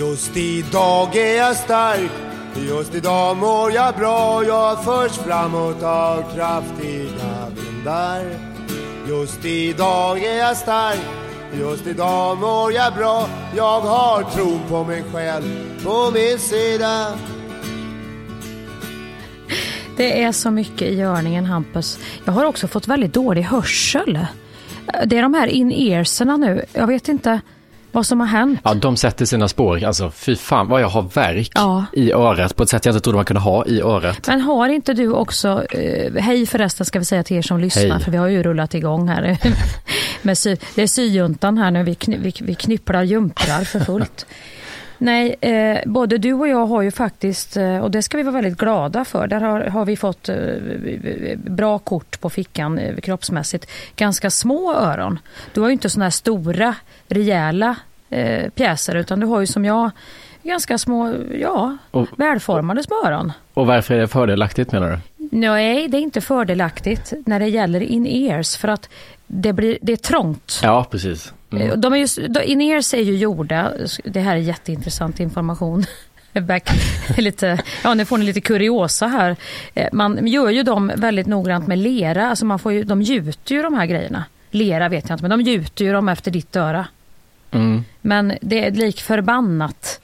Just idag är jag stark Just idag mår jag bra Jag förs framåt av kraftiga vindar Just idag är jag stark Just idag mår jag bra Jag har tron på mig själv på min sida Det är så mycket i görningen Hampus. Jag har också fått väldigt dålig hörsel. Det är de här in-earserna nu. Jag vet inte vad som har hänt. Ja, de sätter sina spår. Alltså, fy fan vad jag har verk Ja. i örat på ett sätt jag inte trodde man kunde ha i örat. Men har inte du också, eh, hej förresten ska vi säga till er som lyssnar, Hej. för vi har ju rullat igång här. Med sy, det är syjuntan här nu, vi, kny, vi, vi knypplar jumprar för fullt. Nej, eh, både du och jag har ju faktiskt, eh, och det ska vi vara väldigt glada för, där har, har vi fått eh, bra kort på fickan eh, kroppsmässigt. Ganska små öron. Du har ju inte såna här stora, rejäla eh, pjäser, utan du har ju som jag ganska små, ja, Och- välformade små öron. Och varför är det fördelaktigt menar du? Nej, det är inte fördelaktigt när det gäller in-ears för att det, blir, det är trångt. Ja, precis. Mm. De är ju, in-ears är ju gjorda, det här är jätteintressant information. Back, lite, ja, nu får ni lite kuriosa här. Eh, Man gör ju dem väldigt noggrant med lera, alltså man får ju, de gjuter ju de här grejerna. Lera vet jag inte, men de gjuter ju dem efter ditt öra. Mm. Men det är lik förbannat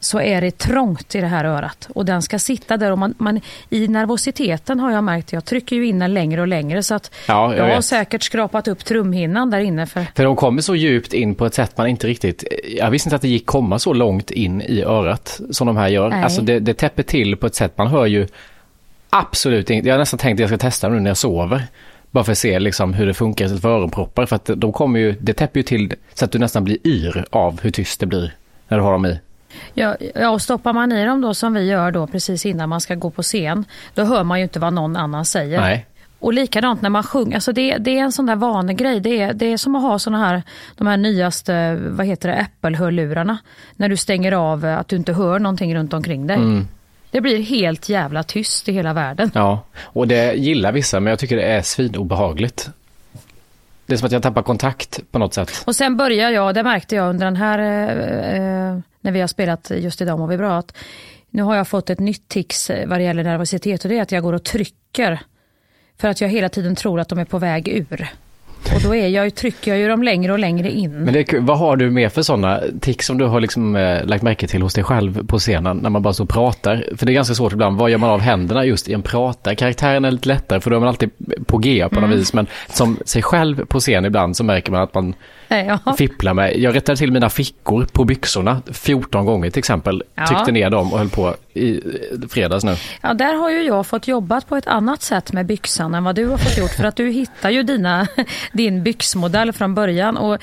så är det trångt i det här örat och den ska sitta där och man, man i nervositeten har jag märkt, jag trycker ju in den längre och längre så att Ja, jag jag har säkert skrapat upp trumhinnan där inne för För de kommer så djupt in på ett sätt man inte riktigt, jag visste inte att det gick komma så långt in i örat som de här gör. Nej. Alltså det, det täpper till på ett sätt, man hör ju absolut inget. Jag har nästan tänkt att jag ska testa nu när jag sover. Bara för att se liksom hur det funkar istället för öronproppar. För att de kommer ju, det täpper ju till så att du nästan blir yr av hur tyst det blir när du har dem i. Ja, ja, och stoppar man i dem då som vi gör då precis innan man ska gå på scen, då hör man ju inte vad någon annan säger. Nej. Och likadant när man sjunger, alltså det, det är en sån där vanegrej. Det är, det är som att ha såna här, de här nyaste, vad heter det, Apple-hörlurarna. När du stänger av eh, att du inte hör någonting runt omkring dig. Mm. Det blir helt jävla tyst i hela världen. Ja, och det gillar vissa men jag tycker det är svinobehagligt. Det är som att jag tappar kontakt på något sätt. Och sen börjar jag, det märkte jag under den här, eh, eh när vi har spelat just idag mår vi bra, att nu har jag fått ett nytt tics eh, vad det gäller nervositet och det är att jag går och trycker. För att jag hela tiden tror att de är på väg ur. Och då är jag, trycker jag ju dem längre och längre in. Men det, vad har du mer för sådana tics som du har liksom, eh, lagt märke till hos dig själv på scenen när man bara så pratar? För det är ganska svårt ibland, vad gör man av händerna just i en prata? Karaktären är lite lättare för då är man alltid på G på något Mm. vis men som sig själv på scen ibland så märker man att man ja. fipplar med. Jag rättade till mina fickor på byxorna 14 gånger till exempel. Ja. Tryckte ner dem och höll på i eh, fredags nu. ja, där har ju jag fått jobbat på ett annat sätt med byxan än vad du har fått gjort. För att du hittar ju dina, din byxmodell från början. Och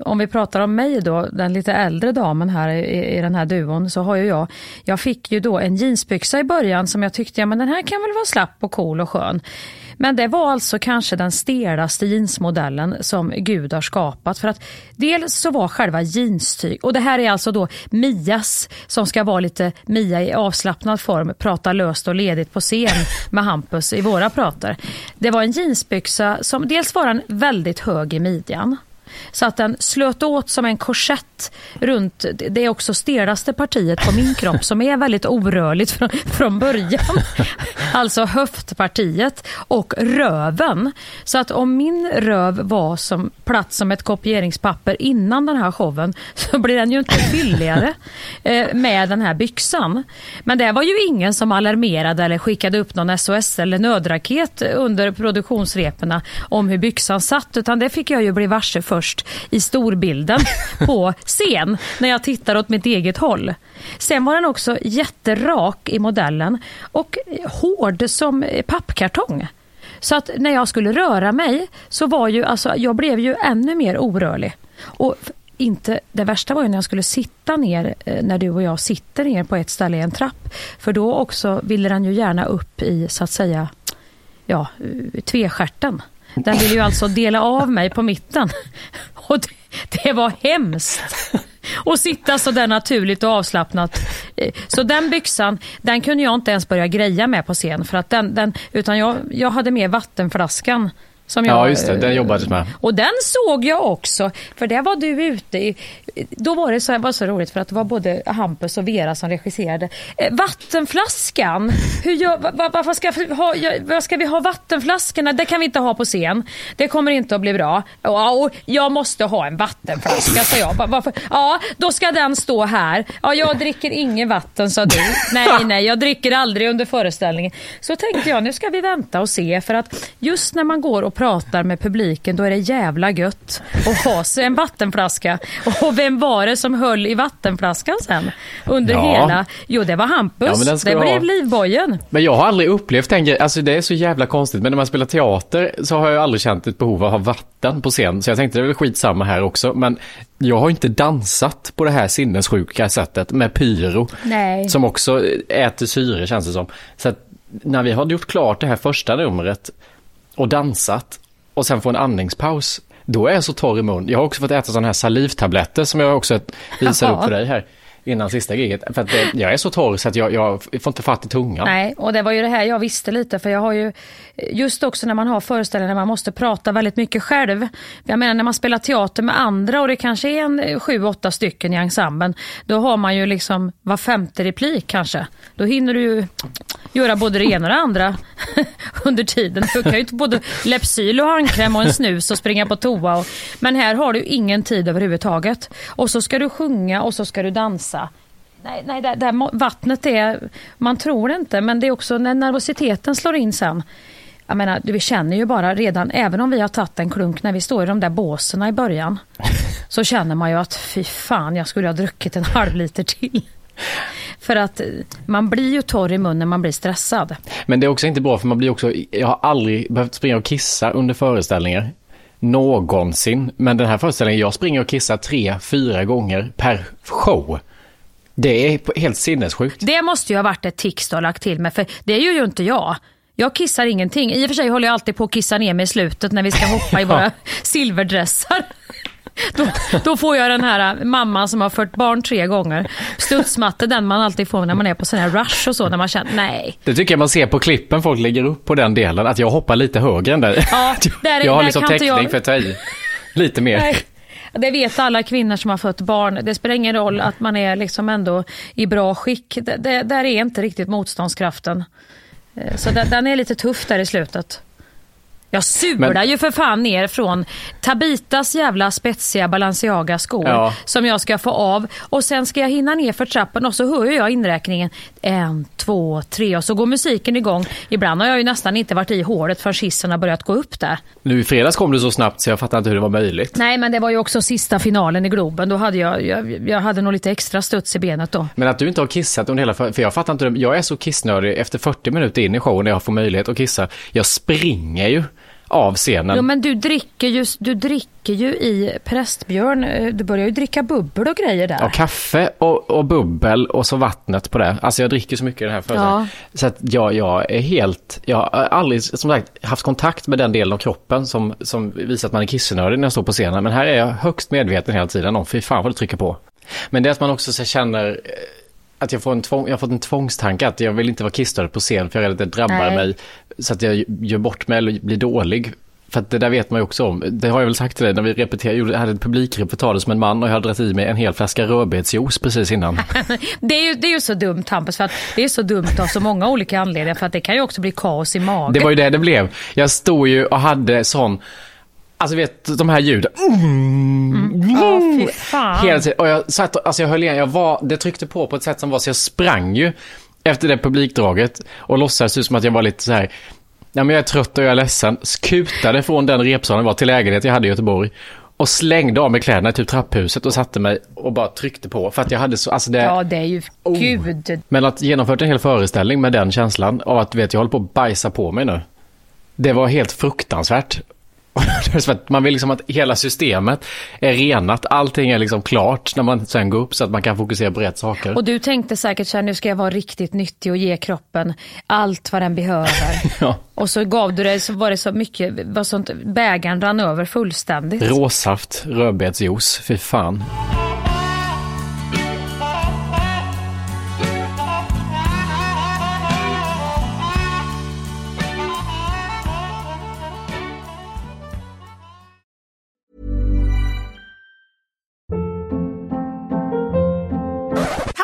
om vi pratar om mig då, den lite äldre damen här i, i den här duon, så har ju jag, jag fick ju då en jeansbyxa i början som jag tyckte, ja men den här kan väl vara slapp och cool och skön. Men det var alltså kanske den stelaste jeansmodellen som Gud har skapat. För att dels så var själva jeanstyg, och det här är alltså då Mias som ska vara lite Mia i avslappnad form, prata löst och ledigt på scen med Hampus i våra prater. Det var en jeansbyxa som dels var en väldigt hög i midjan. Så att den slöt åt som en korsett runt det också stelaste partiet på min kropp som är väldigt orörligt från, från början. Alltså höftpartiet och röven. Så att om min röv var som platt som ett kopieringspapper innan den här showen så blir den ju inte fylligare eh, med den här byxan. Men det var ju ingen som alarmerade eller skickade upp någon SOS eller nödraket under produktionsreporna om hur byxan satt utan det fick jag ju bli varse först i storbilden på scen när jag tittar åt mitt eget håll. Sen var den också jätterak i modellen och hård som pappkartong. Så att när jag skulle röra mig så var ju, alltså, jag blev ju ännu mer orörlig. Och inte, det värsta var ju när jag skulle sitta ner, eh, när du och jag sitter ner på ett ställe i en trapp. För då också ville den ju gärna upp i, så att säga, ja, eh, tvestjärten. Den ville ju alltså dela av mig på mitten. Och det, det var hemskt. Och sitta så där naturligt och avslappnat. Eh, så den byxan, den kunde jag inte ens börja greja med på scen. För att den, den, utan jag, jag hade med vattenflaskan som Ja, jag, just det. Den jobbades med. Och den såg jag också, för där var du ute i, då var det så, var så roligt för att det var både Hampus och Vera som regisserade. Eh, vattenflaskan, hur gör, va, va, varför ska, ha, ja, vad ska vi ha vattenflaskorna? Det kan vi inte ha på scen. Det kommer inte att bli bra. Ja, och jag måste ha en vattenflaska, sa jag. Va- Varför? Ja, då ska den stå här. Ja, jag dricker ingen vatten, sa du. Nej, nej, jag dricker aldrig under föreställningen. Så tänkte jag, nu ska vi vänta och se. För att just när man går och pratar med publiken, då är det jävla gött att ha sig en vattenflaska. Och vem var det som höll i vattenflaskan sen? Under Ja. hela... Jo, det var Hampus. Ja, det blev ha. livbojen. Men jag har aldrig upplevt den grejen. Alltså det är så jävla konstigt. Men när man spelar teater så har jag aldrig känt ett behov av att ha vatten på scen. Så jag tänkte det är väl skitsamma här också. Men jag har inte dansat på det här sinnessjuka sättet med pyro. Nej. Som också äter syre känns det som. Så att när vi hade gjort klart det här första numret och dansat och sen få en andningspaus. Då är jag så torr i mun. Jag har också fått äta sådana här salivtabletter som jag också visade upp för dig här innan sista giget. För att det, jag är så torr så att jag, jag får inte fatt i tungan. Nej, och det var ju det här jag visste lite för jag har ju just också när man har föreställningar där man måste prata väldigt mycket själv. Jag menar när man spelar teater med andra och det kanske är en eh, sju, åtta stycken i ensemblen. Då har man ju liksom var femte replik kanske. Då hinner du ju göra både det ena och det andra under tiden. Du kan ju inte både Lypsyl och handkräm och en snus och springa på toa. Och, men här har du ingen tid överhuvudtaget. Och så ska du sjunga och så ska du dansa. Nej, nej det här må- vattnet är, man tror det inte, men det är också när nervositeten slår in sen. Jag menar, vi känner ju bara redan, även om vi har tagit en klunk när vi står i de där båsen i början, så känner man ju att fy fan, jag skulle ha druckit en halv liter till. För att eh, man blir ju torr i munnen när man blir stressad. Men det är också inte bra för man blir också, jag har aldrig behövt springa och kissa under föreställningar. Någonsin. Men den här föreställningen, jag springer och kissar tre, fyra gånger per show. Det är helt sinnessjukt. Det måste ju ha varit ett tics du har lagt till med, för det gör ju inte jag. Jag kissar ingenting. I och för sig håller jag alltid på att kissa ner mig i slutet när vi ska hoppa i våra silverdressar. Då, då får jag den här äh, mamman som har fört barn tre gånger. Studsmatte, den man alltid får när man är på sån här rush och så, när man känner nej. Det tycker jag man ser på klippen folk lägger upp på den delen, att jag hoppar lite högre än dig. Ja, där är- jag har där liksom täckning jag- för att ta i lite mer. nej. Det vet alla kvinnor som har fött barn. Det spelar ingen roll att man är liksom ändå i bra skick. Det, det, där är inte riktigt motståndskraften. Eh, så den, den är lite tuff där i slutet. Jag sular Men- ju för fan ner från Tabitas jävla spetsiga Balenciaga skor Ja. som jag ska få av och sen ska jag hinna ner för trappen och så hör jag inräkningen en, två, tre och så går musiken igång. Ibland har jag ju nästan inte varit i håret förrän hissen har börjat gå upp där. Nu i fredags kom du så snabbt så jag fattar inte hur det var möjligt. Nej men det var ju också sista finalen i Globen. Då hade jag, jag, jag hade nog lite extra studs i benet då. Men att du inte har kissat under hela, för jag fattar inte, jag är så kissnödig efter 40 minuter in i showen när jag får möjlighet att kissa. Jag springer ju av scenen. Jo men du dricker ju, du dricker ju i Prästbjörn. Eh, Du börjar ju dricka bubbel och grejer där. Och kaffe och, och bubbel och så vattnet på det. Alltså jag dricker så mycket i den här föreställningen. Så att jag, jag är helt, jag har aldrig som sagt haft kontakt med den delen av kroppen som, som visar att man är kissnödig när jag står på scenen. Men här är jag högst medveten hela tiden om fy fan vad du trycker på. Men det är att man också så känner eh, att jag får en, tvång, jag har fått en tvångstanke att jag vill inte vara kissnödig på scen för jag är rädd att det drabbar Nej. mig så att jag gör bort mig eller blir dålig. För att det där vet man ju också om. Det har jag väl sagt till dig när vi repeterade, jag hade ett publikreportage med en man och jag hade dragit i mig en hel flaska rödbetsjuice precis innan. Det är, ju, det är ju så dumt Hampus, för att det är så dumt av så många olika anledningar. För att det kan ju också bli kaos i magen. Det var ju det det blev. Jag stod ju och hade sån, alltså vet de här ljuden. Ja, fy fan. Hela tiden. Och jag satt och, alltså jag höll igen, jag var, det tryckte på på ett sätt som var så jag sprang ju efter det publikdraget och låtsades som att jag var lite så här. Ja men jag är trött och jag är ledsen. Skutade från den repsalen var till lägenhet jag hade i Göteborg. Och slängde av mig kläderna i typ trapphuset och satte mig och bara tryckte på. För att jag hade så, alltså det... Ja, det är ju... Oh. Gud. Men att genomföra en hel föreställning med den känslan av att vet, jag håller på att bajsa på mig nu. Det var helt fruktansvärt. Man vill liksom att hela systemet är renat, allting är liksom klart när man sen går upp så att man kan fokusera på rätt saker. Och du tänkte säkert så här, nu ska jag vara riktigt nyttig och ge kroppen allt vad den behöver. Ja. Och så gav du det, så var det så mycket, var sånt, bägaren rann över fullständigt. Råsaft, rödbetsjuice, fy fan.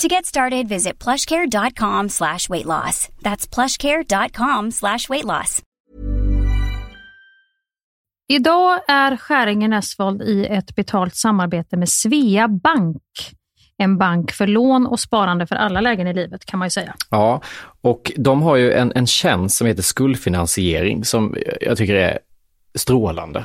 To get started, visit plushcare.com slash weight loss. That's plushcare.com slash weight loss. Idag är Skäringen Esvold i ett betalt samarbete med Svea Bank. En bank för lån och sparande för alla lägen i livet kan man ju säga. Ja, och de har ju en, en tjänst som heter skuldfinansiering som jag tycker är strålande,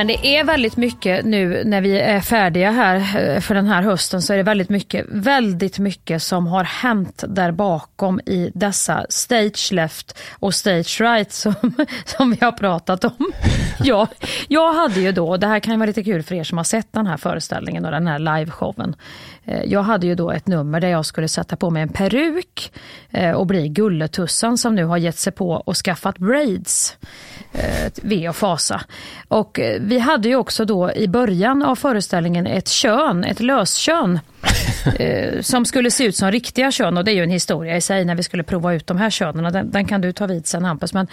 Men det är väldigt mycket nu när vi är färdiga här eh, för den här hösten så är det väldigt mycket, väldigt mycket som har hänt där bakom i dessa stage left och stage right som, som vi har pratat om. Ja, jag hade ju då, det här kan vara lite kul för er som har sett den här föreställningen och den här liveshowen. Eh, jag hade ju då ett nummer där jag skulle sätta på mig en peruk eh, och bli Gulletussan som nu har gett sig på och skaffat braids. Eh, v och fasa. Och eh, vi hade ju också då i början av föreställningen ett kön, ett löskön eh, som skulle se ut som riktiga kön och det är ju en historia i sig när vi skulle prova ut de här könen. Den, den, kan du ta vid sen Hampus. Men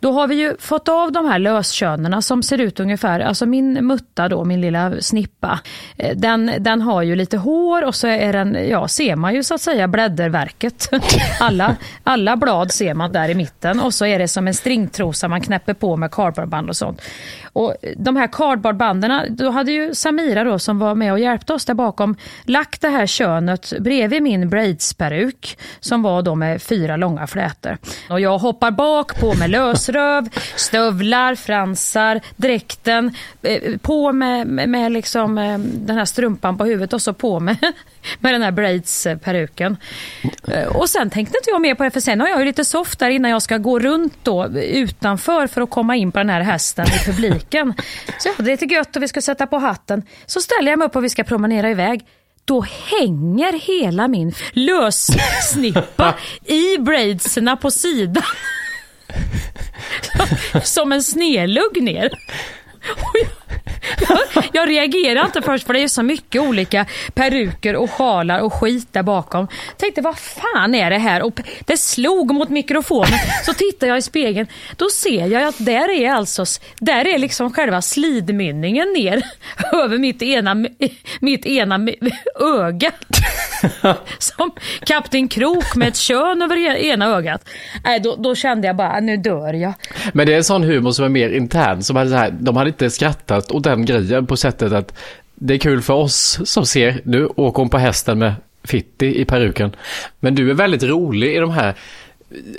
då har vi ju fått av de här löskönerna som ser ut ungefär, alltså min mutta då, min lilla snippa, eh, den, den har ju lite hår och så är den, ja ser man ju så att säga blädderverket. alla, alla blad ser man där i mitten och så är det som en stringtrosa man knäpper på med kardborreband och sånt. Och de här cardboardbanden, då hade ju Samira då som var med och hjälpte oss där bakom lagt det här könet bredvid min braidsperuk som var då med fyra långa flätor. Och jag hoppar bak på med lösröv, stövlar, fransar, dräkten, eh, på med, med liksom eh, den här strumpan på huvudet och så på med, med den här braids-peruken. Eh, och sen tänkte inte jag mer på det för sen har jag ju lite soft där innan jag ska gå runt då utanför för att komma in på den här hästen i publiken. Så ja, det är lite gött och vi ska sätta på hatten. Så ställer jag mig upp och vi ska promenera iväg då hänger hela min lössnippa i braidsarna på sidan. Som en snelugg ner. Och jag, jag reagerar inte först för det är så mycket olika peruker och sjalar och skit där bakom. Tänkte vad fan är det här? Och det slog mot mikrofonen. Så tittar jag i spegeln. Då ser jag att där är alltså, där är liksom själva slidmynningen ner över mitt ena, mitt ena öga. Som Kapten Krok med ett kön över e- ena ögat. Äh, då, då kände jag bara, äh, nu dör jag. Men det är en sån humor som är mer intern. Som hade så här, de hade inte skrattat åt den grejen på sättet att det är kul för oss som ser, nu åker hon på hästen med Fitti i peruken. Men du är väldigt rolig i de här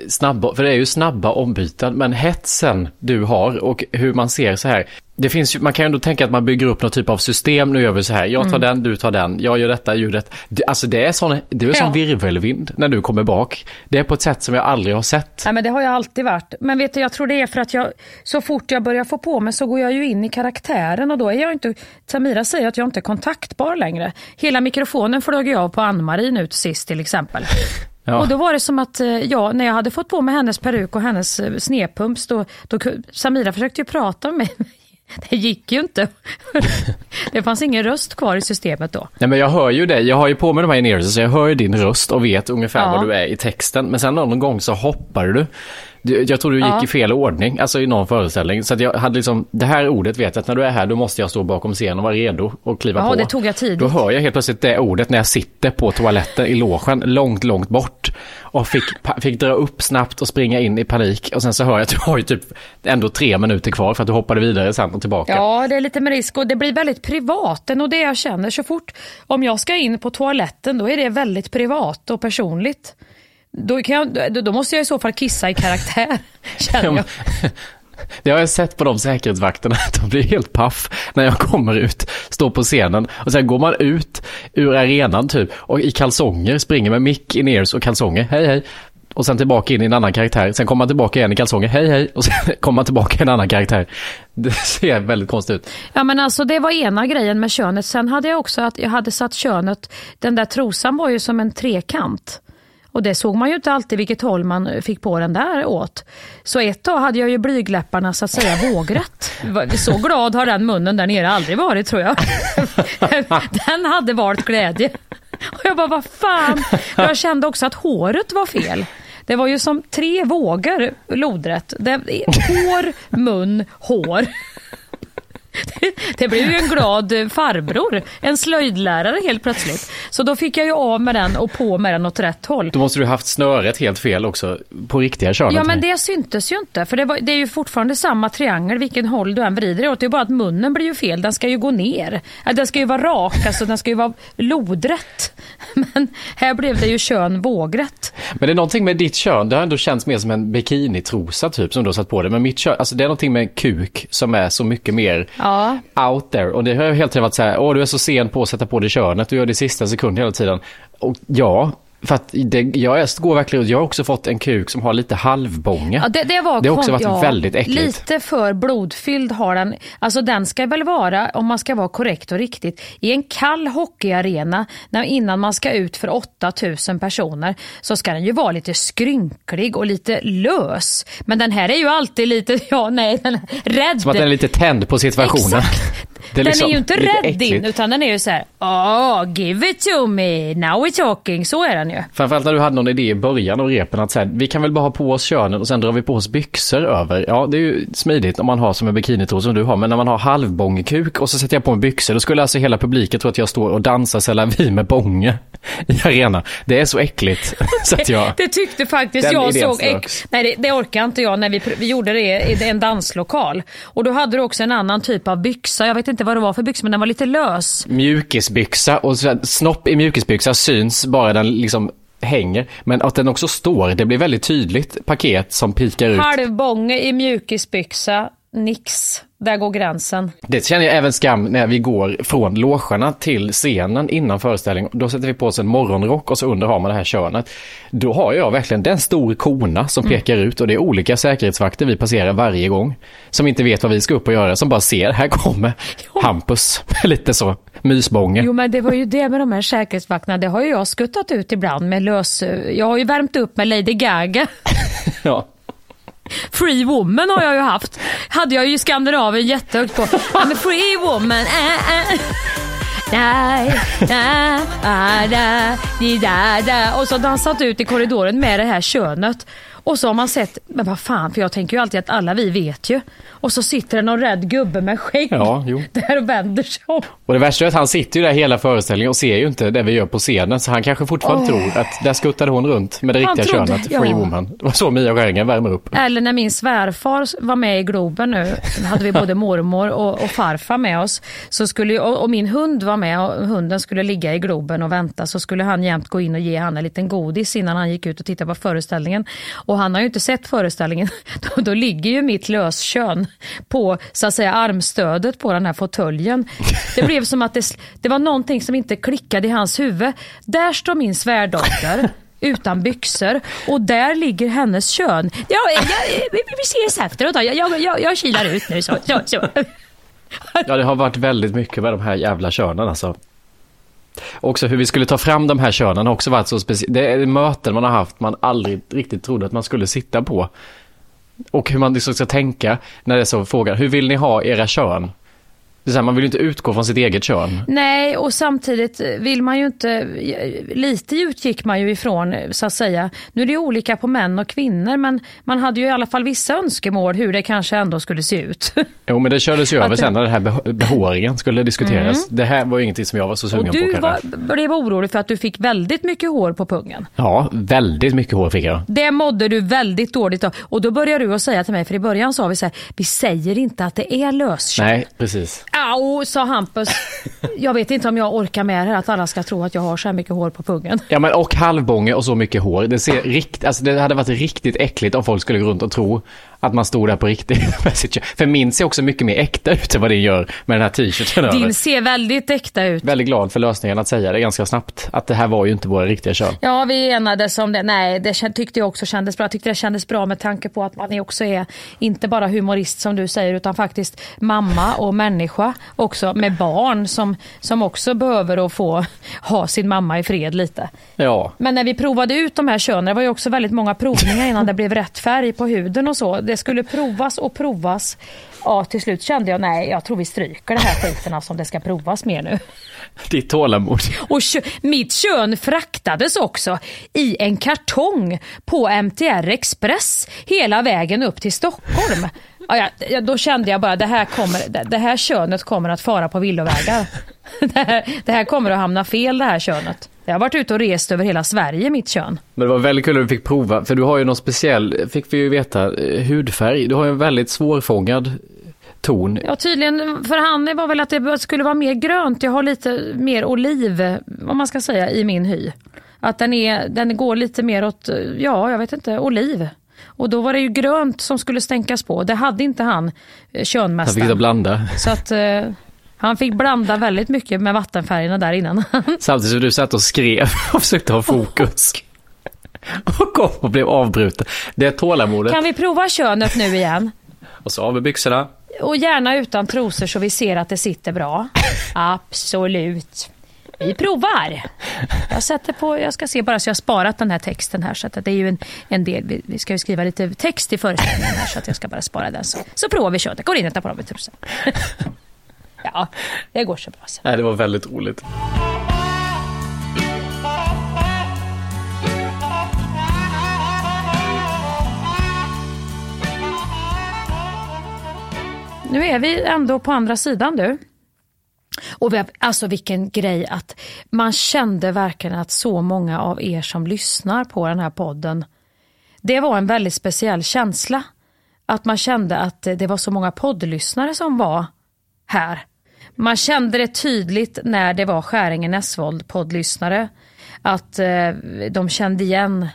snabba, för det är ju snabba ombyten, men hetsen du har och hur man ser så här. Det finns ju, man kan ju ändå tänka att man bygger upp någon typ av system, nu gör vi så här, jag tar mm. den, du tar den, jag gör detta, ljudet. Det, alltså det är sån, det är ja. sån virvelvind när du kommer bak. Det är på ett sätt som jag aldrig har sett. Nej men det har jag alltid varit. Men vet du, jag tror det är för att jag, så fort jag börjar få på mig så går jag ju in i karaktären och då är jag inte, Tamira säger att jag inte är kontaktbar längre. Hela mikrofonen flög jag av på Ann-Marie nu sist till exempel. Ja. Och då var det som att, eh, ja, när jag hade fått på mig hennes peruk och hennes eh, snedpumps, då, då Samira försökte ju prata med mig. Det gick ju inte. Det fanns ingen röst kvar i systemet då. Nej men jag hör ju det. Jag har ju på mig de här in så jag hör ju din röst och vet ungefär ja. vad du är i texten. Men sen någon gång så hoppar du. Jag tror du gick ja. i fel ordning, alltså i någon föreställning. Så jag hade liksom, det här ordet vet jag att när du är här då måste jag stå bakom scenen och vara redo och kliva ja, på. det tog jag tidigt. Då hör jag helt plötsligt det ordet när jag sitter på toaletten i logen långt, långt bort. Och fick, fick dra upp snabbt och springa in i panik. Och sen så hör jag att du har ju typ ändå tre minuter kvar för att du hoppade vidare sen och tillbaka. Ja, det är lite med risk och det blir väldigt privat. Och det jag känner så fort, om jag ska in på toaletten då är det väldigt privat och personligt. Då, jag, då måste jag i så fall kissa i karaktär, känner jag. Det har jag sett på de säkerhetsvakterna, de blir helt paff när jag kommer ut, står på scenen och sen går man ut ur arenan typ och i kalsonger springer med mick in ears och kalsonger, hej hej. Och sen tillbaka in i en annan karaktär, sen kommer man tillbaka igen i kalsonger, hej hej. Och sen kommer man tillbaka i en annan karaktär. Det ser väldigt konstigt ut. Ja men alltså det var ena grejen med könet. Sen hade jag också att jag hade satt könet, den där trosan var ju som en trekant. Och det såg man ju inte alltid vilket håll man fick på den där åt. Så ett tag hade jag ju blygläpparna så att säga vågrätt. Så glad har den munnen där nere aldrig varit tror jag. Den hade valt glädje. Och jag bara, vad fan. Jag kände också att håret var fel. Det var ju som tre vågor lodrätt. Det, hår, mun, hår. Det blev ju en glad farbror, en slöjdlärare helt plötsligt. Så då fick jag ju av med den och på med den åt rätt håll. Då måste du haft snöret helt fel också på riktiga könet. Ja men det syntes ju inte för det, var, det, är ju fortfarande samma triangel vilken håll du än vrider åt. Det är bara att munnen blir ju fel, den ska ju gå ner. Den ska ju vara rak, alltså den ska ju vara lodrätt. Men här blev det ju kön vågrätt. Men det är någonting med ditt kön, det har ändå känts mer som en bikinitrosa typ som du har satt på dig. Men mitt kön, alltså det är någonting med kuk som är så mycket mer ja out there. Och det har helt enkelt varit så här, åh du är så sen på att sätta på dig könet, du gör det i sista sekund hela tiden. Och ja, för att det, jag går verkligen Jag har också fått en kuk som har lite halvbånge. Ja, det, det, var det har också varit ja, väldigt äckligt. Lite för blodfylld har den. Alltså den ska väl vara, om man ska vara korrekt och riktigt, i en kall hockeyarena när, innan man ska ut för 8000 personer så ska den ju vara lite skrynklig och lite lös. Men den här är ju alltid lite, ja nej, den är rädd. Som att den är lite tänd på situationen. Exakt. Den liksom är ju inte rädd in utan den är ju så här, oh, give it to me, now we're talking. Så är den ju. Framförallt när du hade någon idé i början av repen att säga, vi kan väl bara ha på oss könen och sen drar vi på oss byxor över. Ja, det är ju smidigt om man har som en bikinitro som du har, men när man har halvbångkuk och så sätter jag på mig byxor, då skulle alltså hela publiken tro att jag står och dansar Selavi med bånge i arena. Det är så äckligt. så att jag, det tyckte faktiskt jag såg. Nej, det, det orkar inte jag när vi, vi gjorde det i en danslokal. Och då hade du också en annan typ av byxa. Jag vet inte vad det var för byxa, men den var lite lös. Mjukisbyxa och snopp i mjukisbyxa syns bara den liksom hänger. Men att den också står, det blir väldigt tydligt paket som pikar ut. Halvbånge i mjukisbyxa, nix. Där går gränsen. Det känner jag även skam när vi går från logerna till scenen innan föreställningen. Då sätter vi på oss en morgonrock och så under har man det här könet. Då har jag verkligen den stor kona som mm. pekar ut och det är olika säkerhetsvakter vi passerar varje gång. Som inte vet vad vi ska upp och göra, som bara ser, här kommer jo. Hampus. Lite så, mysbånge. Jo men det var ju det med de här säkerhetsvakterna, det har ju jag skuttat ut ibland med lös... Jag har ju värmt upp med Lady Gaga. ja. Free woman har jag ju haft. Hade jag ju i Skandinavien jättehögt på. I'm a free woman. Äh, äh. Da, da, ah, da, da, da. Och så dansat ut i korridoren med det här könet. Och så har man sett, men vad fan, för jag tänker ju alltid att alla vi vet ju. Och så sitter det någon rädd gubbe med skägg Ja, jo. där och vänder sig om. Och det värsta är att han sitter ju där hela föreställningen och ser ju inte det vi gör på scenen. Så han kanske fortfarande tror att där skuttade hon runt med det Han riktiga trodde- könet, ja. Free Woman. Det var så Mia Skäringen värmer upp. Eller när min svärfar var med i Globen nu, då hade vi både mormor och, och farfar med oss. Så skulle, och, och min hund var med och hunden skulle ligga i Globen och vänta. Så skulle han jämt gå in och ge han en liten godis innan han gick ut och tittade på föreställningen. Och han har ju inte sett föreställningen. Då, då ligger ju mitt löskön på så att säga armstödet på den här fåtöljen. Det blev som att det, det var någonting som inte klickade i hans huvud. Där står min svärdotter utan byxor och där ligger hennes kön. Ja, vi, vi ses efteråt då. Jag, jag, jag, jag kilar ut nu. Så, så, så. Ja, det har varit väldigt mycket med de här jävla könen alltså. Också hur vi skulle ta fram de här könen har också varit så speciellt. Det är möten man har haft man aldrig riktigt trodde att man skulle sitta på. Och hur man liksom ska tänka när det är så frågan, hur vill ni ha era kön? Det är så här, man vill ju inte utgå från sitt eget kön. Nej, och samtidigt vill man ju inte... Lite utgick man ju ifrån, så att säga. Nu är det olika på män och kvinnor, men man hade ju i alla fall vissa önskemål hur det kanske ändå skulle se ut. Jo, men det kördes ju över sen när den här beh- behåringen skulle diskuteras. Det här var ju ingenting som jag var så sugen Och på du kanske. var, blev orolig för att du fick väldigt mycket hår på pungen. Ja, väldigt mycket hår fick jag. Det mådde du väldigt dåligt av. Och då började du att säga till mig, för i början sa vi så här, vi säger inte att det är löskön. Nej, precis. Au, sa Hampus. Jag vet inte om jag orkar med det här, att alla ska tro att jag har så här mycket hår på pungen. Ja men och halvbånge och så mycket hår. Det, ser rikt, alltså det hade varit riktigt äckligt om folk skulle gå runt och tro att man stod där på riktigt. med sitt kön. För min ser också mycket mer äkta ut än vad det gör med den här t-shirten. Din ser väldigt äkta ut. Väldigt glad för lösningen att säga det ganska snabbt. Att det här var ju inte våra riktiga kön. Ja, vi enades om det. Nej, det tyckte jag också kändes bra. Jag tyckte det kändes bra med tanke på att man också är, inte bara humorist som du säger, utan faktiskt mamma och människa också med barn som, som också behöver att få ha sin mamma i fred lite. Ja. Men när vi provade ut de här könen, det var ju också väldigt många provningar innan det blev rätt färg på huden och så. Det skulle provas och provas. Ja, till slut kände jag, nej, jag tror vi stryker det här skiten alltså, om det ska provas mer nu. Ditt tålamod. Och kö- mitt kön fraktades också i en kartong på MTR Express hela vägen upp till Stockholm. Ja, ja, då kände jag bara det här, kommer, det, det här könet kommer att fara på villovägar. Det här, det här kommer att hamna fel det här könet. Jag har varit ute och rest över hela Sverige mitt kön. Men det var väldigt kul att vi fick prova. För du har ju någon speciell, fick vi ju veta, eh, hudfärg. Du har ju en väldigt svårfångad ton. Ja tydligen, för han var väl att det skulle vara mer grönt. Jag har lite mer oliv, vad man ska säga, i min hy. Att den, är, den går lite mer åt, ja jag vet inte, oliv. Och då var det ju grönt som skulle stänkas på. Det hade inte han, eh, Han fick inte könmästaren. blanda. Så att eh, han fick blanda väldigt mycket med vattenfärgerna där innan. Samtidigt som du satt och skrev och försökte ha fokus. Och kom och blev avbruten. Det tålamodet. kan vi prova könet nu igen? Och så av med byxorna. Och gärna utan trosor så vi ser att det sitter bra. Absolut. Vi provar. Jag sätter på, jag ska se bara så jag har sparat den här texten här så att det är ju en, en del, vi, vi ska ju skriva lite text i föreställningen här så att jag ska bara spara den så, så provar vi könet. Går in och tar på dem med trosor. Ja, det går så bra så. Nej, det var väldigt roligt. Nu är vi ändå på andra sidan du. Och vi alltså vilken grej att man kände verkligen att så många av er som lyssnar på den här podden, det var en väldigt speciell känsla. Att man kände att det var så många poddlyssnare som var här. Man kände det tydligt när det var Skäringen Essvold poddlyssnare. Att eh, de kände igen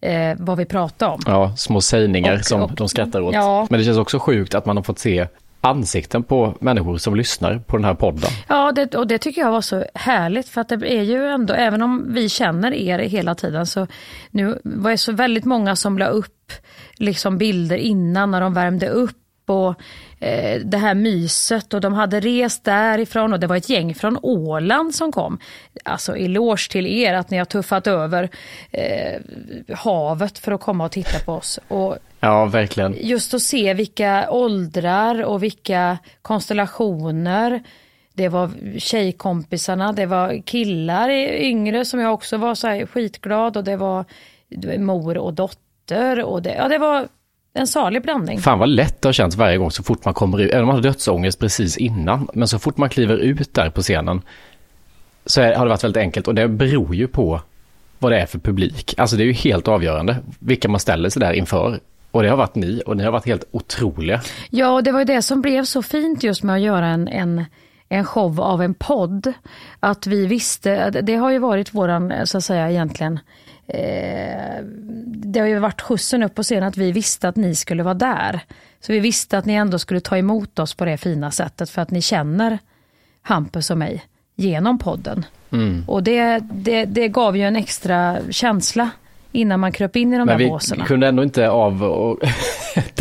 eh, vad vi pratade om. Ja, små sägningar Och- som och- de skrattar åt. Ja. Men det känns också sjukt att man har fått se ansikten på människor som lyssnar på den här podden. Ja, det, och det tycker jag var så härligt för att det är ju ändå, även om vi känner er hela tiden så nu var det så väldigt många som la upp liksom bilder innan när de värmde upp och eh, det här myset och de hade rest därifrån och det var ett gäng från Åland som kom. Alltså eloge till er att ni har tuffat över eh, havet för att komma och titta på oss. Och Ja, verkligen. just att se vilka åldrar och vilka konstellationer. Det var tjejkompisarna, det var killar yngre som jag också var så skitglad och det var mor och dotter och det, ja, det var en salig blandning. Fan vad lätt det har känts varje gång så fort man kommer ut, även om man har dödsångest precis innan, men så fort man kliver ut där på scenen så är, har det varit väldigt enkelt och det beror ju på vad det är för publik. Alltså det är ju helt avgörande vilka man ställer sig där inför. Och det har varit ni och ni har varit helt otroliga. Ja, och det var ju det som blev så fint just med att göra en, en, en show av en podd. Att vi visste, det har ju varit våran, så att säga egentligen, eh, det har ju varit skjutsen upp på scenen att vi visste att ni skulle vara där. Så vi visste att ni ändå skulle ta emot oss på det fina sättet för att ni känner Hampus och mig genom podden. Och det, det, det gav ju en extra känsla innan man kröp in i de Men där vi båsarna. kunde ändå inte av och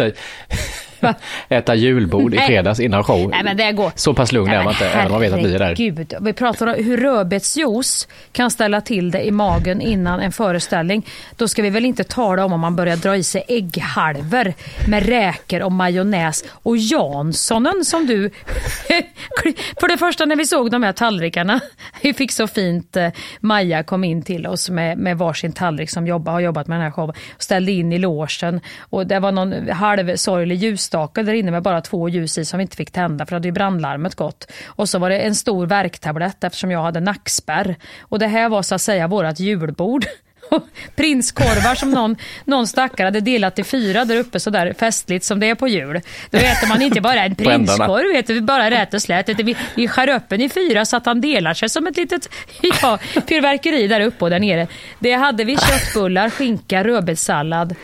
äta, julbord i Nej. fredags innan show. Nej, men det går. Så pass lugn är man inte, även om man vet att ni är där. Herregud. Vi pratar om hur rödbetsjuice kan ställa till det i magen innan en föreställning. Då ska vi väl inte tala om om man börjar dra i sig ägghalvor med räkor och majonnäs och Janssonen som du... För det första när vi såg de här tallrikarna, vi fick så fint, eh, Maja kom in till oss med, med varsin tallrik som jobbar, har jobbat med den här showen, ställde in i logen och det var någon halvsorglig ljusstake där inne med bara två ljus i som vi inte fick tända för då hade ju brandlarmet gått. Och så var det en stor värktablett eftersom jag hade nackspärr. Och det här var så att säga vårat julbord. Prinskorvar som någon, någon stackare hade delat i fyra där uppe så där festligt som det är på jul. Då äter man inte bara en prinskorv, vet du, bara rätt och slätt. Vi, vi skär upp den i fyra så att han delar sig som ett litet ja, fyrverkeri där uppe och där nere. Det hade vi köttbullar, skinka, rödbetssallad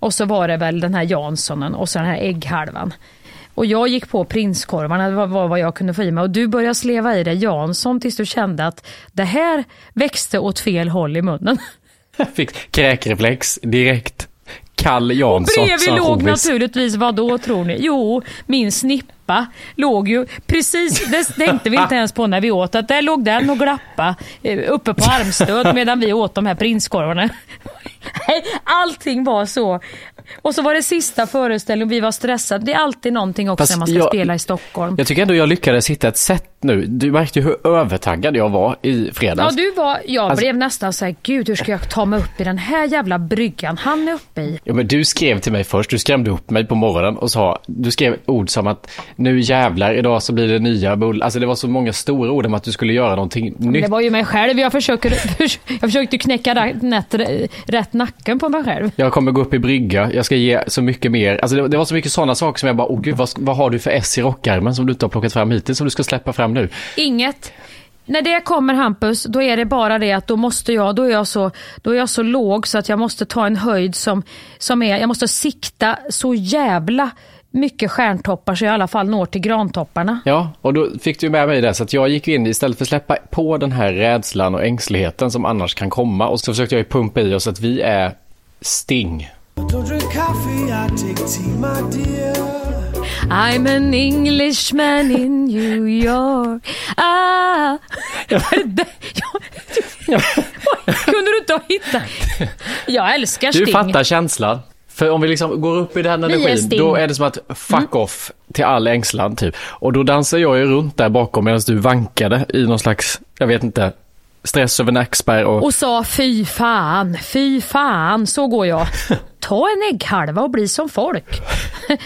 och så var det väl den här Janssonen och så den här ägghalvan. Och jag gick på prinskorvarna, det var, vad jag kunde få i mig. Och du började sleva i dig Jansson tills du kände att det här växte åt fel håll i munnen. Jag Fick kräkreflex direkt. Kall Jansson Bredvid som låg naturligtvis, vad då tror ni? Jo, min snippa låg ju precis, det tänkte vi inte ens på när vi åt, att där låg den och glappa eh, uppe på armstöd medan vi åt de här prinskorvarna. Allting var så. Och så var det sista föreställningen, vi var stressade. Det är alltid någonting också Fast när man ska jag- spela i Stockholm. Jag tycker ändå jag lyckades hitta ett sätt nu. Du märkte ju hur övertaggad jag var i Ja, fredags. du var, jag Alltså- blev nästan så här, gud hur ska jag ta mig upp i den här jävla bryggan han är uppe i? Ja, men du skrev till mig först, du skrämde upp mig på morgonen och sa, du skrev ord som att nu jävlar, idag så blir det nya bull. Alltså det var så många stora ord om att du skulle göra någonting nytt. Det var ju mig själv, jag försöker, jag försökte knäcka rätt, rätt nacken på mig själv. Jag kommer gå upp i brygga, jag ska ge så mycket mer. Alltså det, det var så mycket sådana saker som jag bara, åh gud, vad, vad har du för S i rockärmen som du inte har plockat fram hittills som du ska släppa fram nu? Inget. När det kommer Hampus, då är det bara det att då måste jag, då är jag så, då är jag så låg så att jag måste ta en höjd som, som är, jag måste sikta så jävla mycket stjärntoppar så jag i alla fall når till grantopparna. Ja, och då fick du med mig det, så att jag gick in istället för att släppa på den här rädslan och ängsligheten som annars kan komma och så försökte jag ju pumpa i oss att vi är Sting. Don't drink coffee, I take tea, my dear. I'm an Englishman in New York. Ah. Kunde du inte ha hittat? Jag älskar Du Sting. fattar känslan. För om vi liksom går upp i den energin. Mm. då är det som att fuck off till all ängslan typ. Och då dansar jag ju runt där bakom medan du vankade i någon slags, jag vet inte, stress över nackspärr och... och sa fy fan, fy fan, så går jag. Ta en ägghalva och bli som folk.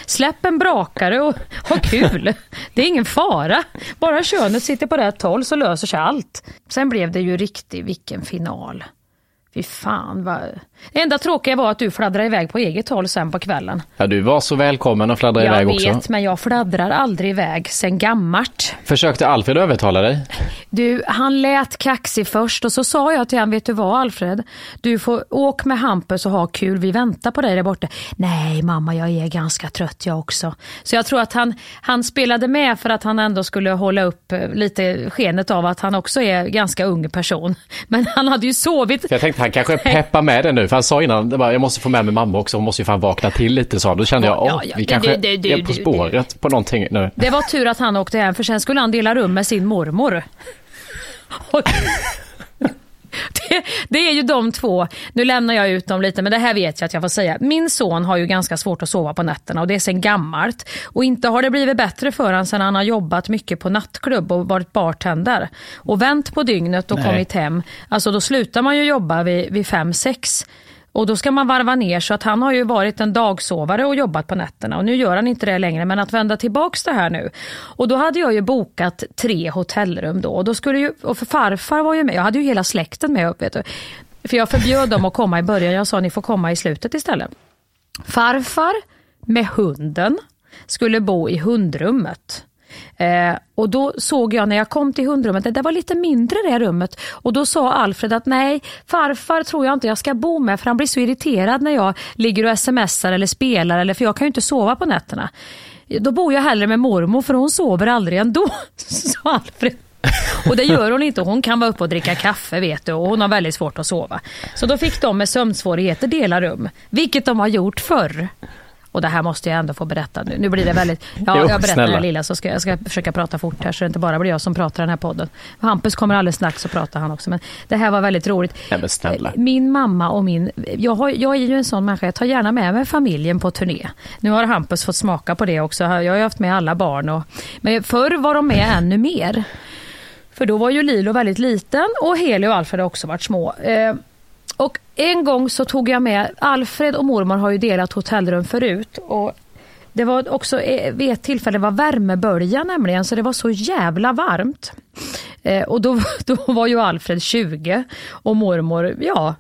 Släpp en brakare och ha kul. Det är ingen fara. Bara könet sitter på rätt håll så löser sig allt. Sen blev det ju riktigt, vilken final. Fy fan vad... Det enda tråkiga var att du fladdrade iväg på eget håll sen på kvällen. Ja, du var så välkommen att fladdra Jag iväg vet, också. men jag fladdrar aldrig iväg sen gammart. Försökte Alfred övertala dig? Du, han lät kaxig först och så sa jag till honom, vet du vad Alfred? Du får åk med Hampus och ha kul, vi väntar på dig där borta. Nej mamma, jag är ganska trött jag också. Så jag tror att han, han spelade med för att han ändå skulle hålla upp eh, lite skenet av att han också är ganska ung person. Men han hade ju sovit. Han kanske peppar med det nu. För han sa innan, var, jag måste få med mig mamma också. Hon måste ju fan vakna till lite sa han. Då kände jag, Ja, åh, ja, vi det- kanske det- det- är på spåret på någonting nu. Det var tur att han åkte hem för sen skulle han dela rum med sin mormor. Och det, det är ju de två, nu lämnar jag ut dem lite men det här vet jag att jag får säga. Min son har ju ganska svårt att sova på nätterna och det är sen gammalt. Och inte har det blivit bättre för honom sen han har jobbat mycket på nattklubb och varit bartender. Och vänt på dygnet och Nej. kommit hem. Alltså då slutar man ju jobba vid, vid fem sex. Och då ska man varva ner så att han har ju varit en dagsovare och jobbat på nätterna och nu gör han inte det längre men att vända tillbaks det här nu. Och då hade jag ju bokat tre hotellrum då och då skulle ju, och för farfar var ju med, jag hade ju hela släkten med upp vet du. För jag förbjöd dem att komma i början, jag sa ni får komma i slutet istället. Farfar med hunden skulle bo i hundrummet. Eh, och då såg jag när jag kom till hundrummet, det där var lite mindre det rummet. Och då sa Alfred att nej, farfar tror jag inte jag ska bo med för han blir så irriterad när jag ligger och smsar eller spelar, eller, för jag kan ju inte sova på nätterna. Då bor jag hellre med mormor för hon sover aldrig ändå, sa Alfred. Och det gör hon inte. Hon kan vara uppe och dricka kaffe vet du och hon har väldigt svårt att sova. Så då fick de med sömnsvårigheter dela rum, vilket de har gjort förr. Och det här måste jag ändå få berätta nu. Nu blir det väldigt... Ja, Jo, jag berättar det lilla så ska jag ska försöka prata fort här så det inte bara blir jag som pratar i den här podden. Hampus kommer alldeles strax så pratar han också. Men det här var väldigt roligt. Men snälla. Min mamma och min... Jag, har, jag är ju en sån människa, jag tar gärna med mig familjen på turné. Nu har Hampus fått smaka på det också. Jag har ju haft med alla barn. Och, men förr var de med ännu mer. För då var ju Lilo väldigt liten och Heli och Alfred har också varit små. Och en gång så tog jag med, Alfred och mormor har ju delat hotellrum förut. Och det var också eh, vid ett tillfälle det var värmebölja nämligen så det var så jävla varmt. Eh, och då, då var ju Alfred 20 och mormor, ja,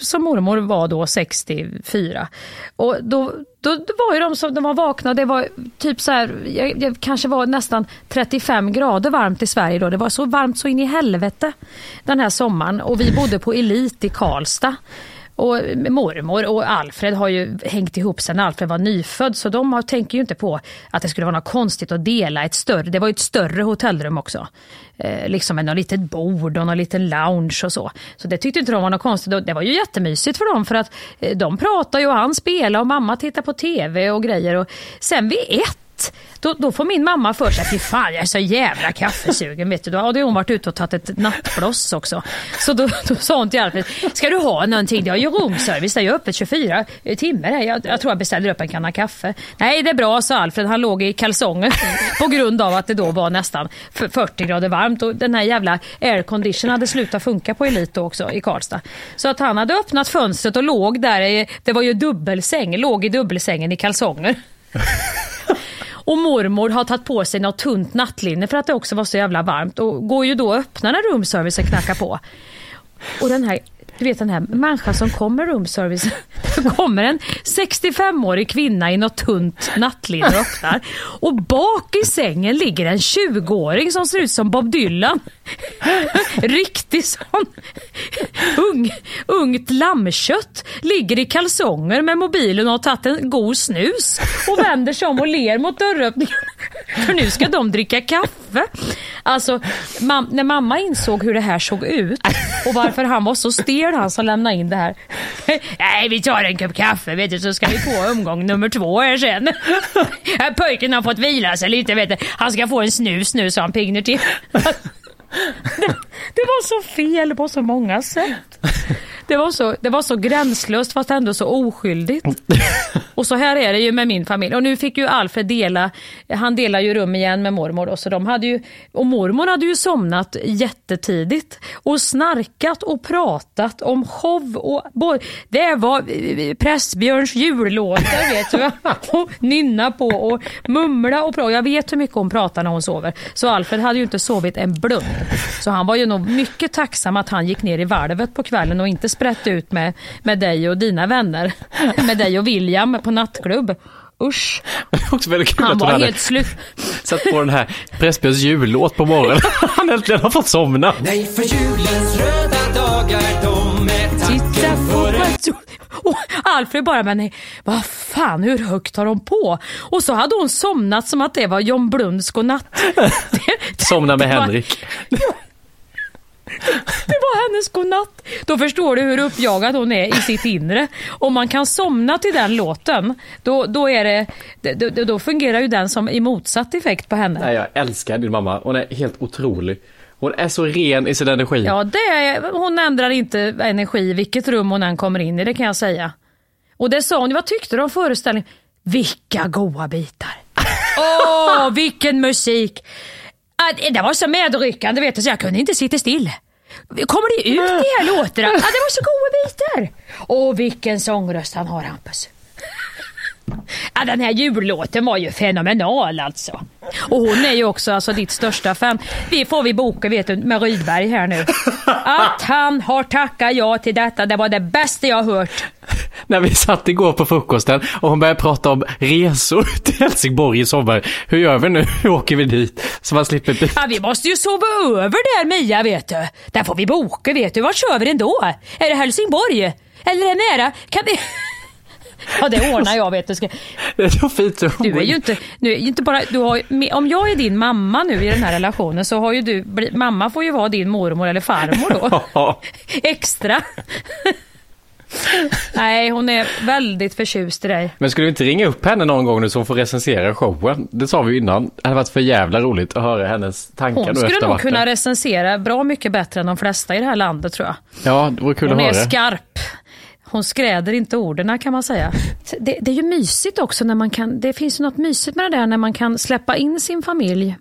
som mormor var då 64. Och då, då, då var ju de som de var vakna, det var typ så här, jag, jag kanske var nästan 35 grader varmt i Sverige då. Det var så varmt så in i helvete den här sommaren och vi bodde på Elit i Karlstad. Och mormor och Alfred har ju hängt ihop sen Alfred var nyfödd så de har, tänker ju inte på att det skulle vara något konstigt att dela ett större, det var ju ett större hotellrum också. Eh, liksom med något litet bord och någon liten lounge och så. Så det tyckte inte de var något konstigt och det var ju jättemysigt för dem för att eh, de pratar ju och han spelar och mamma tittar på tv och grejer. Och sen vid ett då, då får min mamma för sig, fy fan jag är så jävla kaffesugen vet du. Då hade hon varit ute och tagit ett nattbloss också. Så då, då sa hon till Alfred, ska du ha någonting? Det har ju roomservice, det är ju öppet 24 timmar. här. Jag, jag tror jag beställer upp en kanna kaffe. Nej det är bra sa Alfred, han låg i kalsonger på grund av att det då var nästan 40 grader varmt och den här jävla aircondition hade slutat funka på Elite också i Karlstad. Så att han hade öppnat fönstret och låg där, i, det var ju dubbelsäng, låg i dubbelsängen i kalsonger. Och mormor har tagit på sig något tunt nattlinne för att det också var så jävla varmt och går ju då och öppnar när roomservicen knackar på. Och den här, du vet den här människan som kommer roomservice, det kommer en 65-årig kvinna i något tunt nattlinne och öppnar. Och bak i sängen ligger en 20-åring som ser ut som Bob Dylan. Riktig sån ung, ungt lammkött. Ligger i kalsonger med mobilen och har tagit en god snus och vänder sig om och ler mot dörröppningen. För nu ska de dricka kaffe. Alltså, mam- när mamma insåg hur det här såg ut och varför han var så stel ser han som lämnar in det här. Nej, vi tar en kopp kaffe vet du, så ska vi på omgång nummer två här sen. Pojken har fått vila sig lite vet du. Han ska få en snus nu så han piggnar till. Det, det var så fel på så många sätt. Det var, så, det var så gränslöst fast ändå så oskyldigt. Och så här är det ju med min familj. Och nu fick ju Alfred dela, han delar ju rum igen med mormor då, så de hade ju, och mormor hade ju somnat jättetidigt och snarkat och pratat om show och bo- det var eh, Pressbjörns jullåtar vet du. Och nynna på och mumla och prata. Jag vet hur mycket hon pratar när hon sover. Så Alfred hade ju inte sovit en blund. Så han var ju nog mycket tacksam att han gick ner i valvet på kvällen och inte sprätte ut med, med dig och dina vänner. Med dig och William på nattklubb. Usch, också väldigt kul han att var hade helt slut. satt på den här Pressbjörns jullåt på morgonen. Han äntligen har fått somna. Nej, för julens röda dagar, de är Titta tacken på för en och Alfred bara, men vad fan hur högt har de på? Och så hade hon somnat som att det var John Blunds godnatt. Somna med Henrik. Det var hennes godnatt. Då förstår du hur uppjagad hon är i sitt inre. Om man kan somna till den låten, då, då, är det, då, då fungerar ju den som i motsatt effekt på henne. Nej, jag älskar din mamma. Hon är helt otrolig. Hon är så ren i sin energi. Ja, det är, hon ändrar inte energi i vilket rum hon än kommer in i, det kan jag säga. Och det sa hon, vad tyckte du om föreställningen? Vilka goa bitar! Åh, vilken musik! Det var så medryckande vet du, så jag kunde inte sitta still. Kommer det ut de här låtarna? Ja, det var så goda bitar! Åh, vilken sångröst han har, Hampus. Ja, den här jullåten var ju fenomenal alltså. Och hon är ju också alltså ditt största fan. Det får vi boka vet du, med Rydberg här nu. Att han har tackat ja till detta, det var det bästa jag har hört. När vi satt igår på frukosten och hon började prata om resor till Helsingborg i sommar. Hur gör vi nu? Hur åker vi dit? Så man slipper byta. Ja, vi måste ju sova över där Mia vet du. Där får vi boka vet du. Vart kör vi den då? Är det Helsingborg? Eller är det nära? Kan vi... Ja det ordnar jag vet du. Ska... Det är så fint. så Du är ju inte, nu är inte bara, du har, om jag är din mamma nu i den här relationen så har ju du, bli- mamma får ju vara din mormor eller farmor då. Ja. Extra. Nej, hon är väldigt förtjust i dig. Men skulle vi inte ringa upp henne någon gång nu så hon får recensera showen? Det sa vi innan. Det hade varit för jävla roligt att höra hennes tankar Hon nu skulle efter nog kunna recensera bra mycket bättre än de flesta i det här landet tror jag. Ja, det vore kul Hon att är höra. skarp. Hon skräder inte orden kan man säga. Det, det är ju mysigt också när man kan, det finns ju något mysigt med det där när man kan släppa in sin familj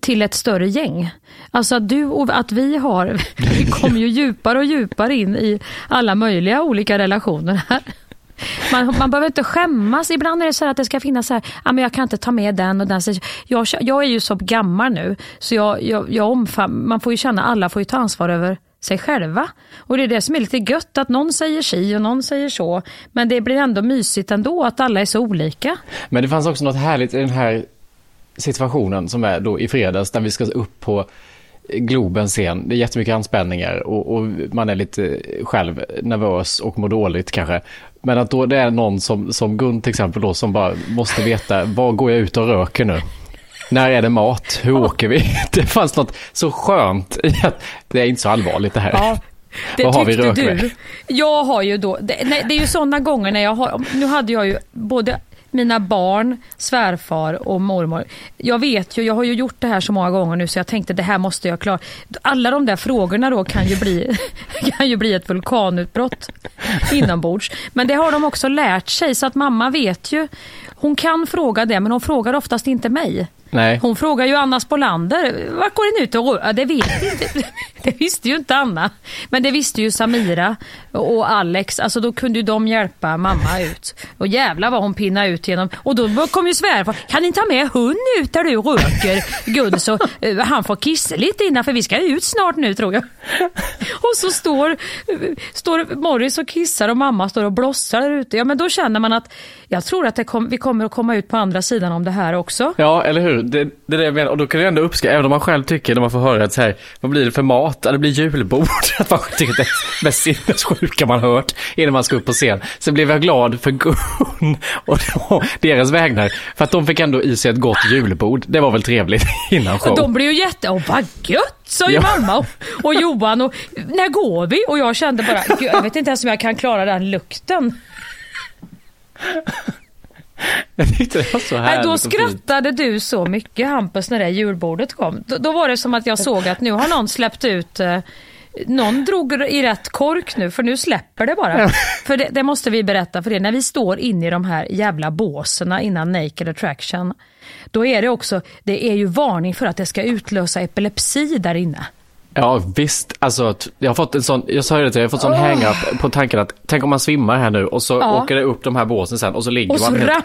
till ett större gäng. Alltså att du och att vi har, vi kommer ju djupare och djupare in i alla möjliga olika relationer här. Man, man behöver inte skämmas. Ibland är det så här att det ska finnas så här, ah, men jag kan inte ta med den och den. Så Jag, jag är ju så gammal nu, så jag, jag, jag omfam, man får ju känna, alla får ju ta ansvar över sig själva. Och det är det som är lite gött, att någon säger si och någon säger så. Men det blir ändå mysigt ändå att alla är så olika. Men det fanns också något härligt i den här situationen som är då i fredags när vi ska upp på Globens scen. Det är jättemycket anspänningar och, och man är lite själv nervös och mår dåligt kanske. Men att då det är någon som, som Gun till exempel då som bara måste veta var går jag ut och röker nu? När är det mat? Hur åker vi? Det fanns något så skönt i att det är inte så allvarligt det här. Ja, det Vad har vi rökväg? du. Jag har ju då, det, nej, det är ju sådana gånger när jag har, nu hade jag ju både mina barn, svärfar och mormor. Jag vet ju, jag har ju gjort det här så många gånger nu så jag tänkte det här måste jag klara. Alla de där frågorna då kan ju bli, kan ju bli ett vulkanutbrott inombords. Men det har de också lärt sig så att mamma vet ju, hon kan fråga det men hon frågar oftast inte mig. Nej. Hon frågar ju Anna Spolander, vart går den ut och? Ja, Det vet inte. Det visste ju inte Anna. Men det visste ju Samira och Alex. Alltså då kunde ju de hjälpa mamma ut. Och jävlar vad hon pinnade ut genom. Och då kom ju svärfar. Kan ni ta med hund ut där du röker Gun så eh, han får kissa lite innan för vi ska ut snart nu tror jag. Och så står, står Morris och kissar och mamma står och blossar där ute. Ja men då känner man att jag tror att kom, vi kommer att komma ut på andra sidan om det här också. Ja, eller hur? Det, det är det jag menar. Och då kan det ändå uppskatta, även om man själv tycker när man får höra att så här, vad blir det för mat? Ja, det blir julbord. Att man tycker det är det mest sinnessjuka man hört innan man ska upp på scen. Så blev jag glad för Gun och då, deras vägnar. För att de fick ändå i sig ett gott julbord. Det var väl trevligt innan show. De blev ju jätte... Åh vad gött! Sa ju Ja. mamma och, och Johan och när går vi? Och jag kände bara, "Gud, jag vet inte ens om jag kan klara den lukten. Jag tyckte det var så härligt då skrattade du så mycket Hampus när det julbordet kom. Då, då var det som att jag såg att nu har någon släppt ut eh, någon drog i rätt kork nu för nu släpper det bara. För det, det måste vi berätta för er. När vi står inne i de här jävla båserna innan Naked Attraction. Då är det också, det är ju varning för att det ska utlösa epilepsi där inne. Ja visst, alltså jag har fått en sån, jag sa ju det till jag har fått sån hang-up på tanken att tänk om man svimmar här nu och så Ja. åker det upp de här båsen sen och så ligger Och så man helt- ram-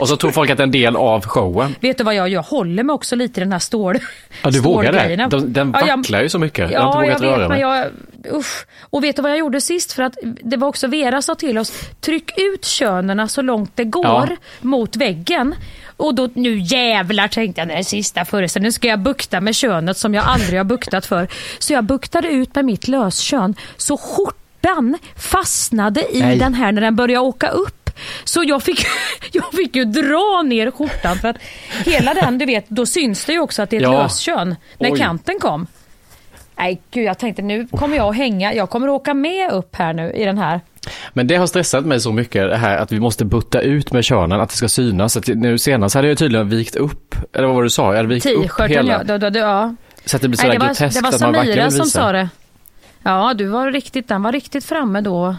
och så tror folk att det är en del av showen. Vet du vad jag gör? Jag håller mig också lite i den här stål Ja du vågar det? stålgrejerna. Den, den Ja, jag- vacklar ju så mycket. jag har Ja, inte jag vågat röra vet, mig. men jag... Usch. Och vet du vad jag gjorde sist? För att det var också Vera sa till oss, tryck ut könerna så långt det går Ja. mot väggen. Och då, nu jävlar tänkte jag, det är sista föreställningen, nu ska jag bukta med könet som jag aldrig har buktat för. Så jag buktade ut med mitt löskön, så skjortan fastnade i Nej. den här när den började åka upp. Så jag fick, jag fick ju dra ner skjortan för att hela den, du vet, då syns det ju också att det är ett Ja. löskön när Oj. kanten kom. Nej gud, jag tänkte nu kommer jag att hänga, jag kommer att åka med upp här nu i den här. Men det har stressat mig så mycket det här att vi måste butta ut med könen, att det ska synas. Att nu senast hade jag tydligen vikt upp, eller vad var det du sa? Jag hade vikt upp hela. ja. Då, då, ja. Så att det blir sådär det var, groteskt det var att man varken Samira vill som sa det. Ja, du var riktigt, den var riktigt framme då.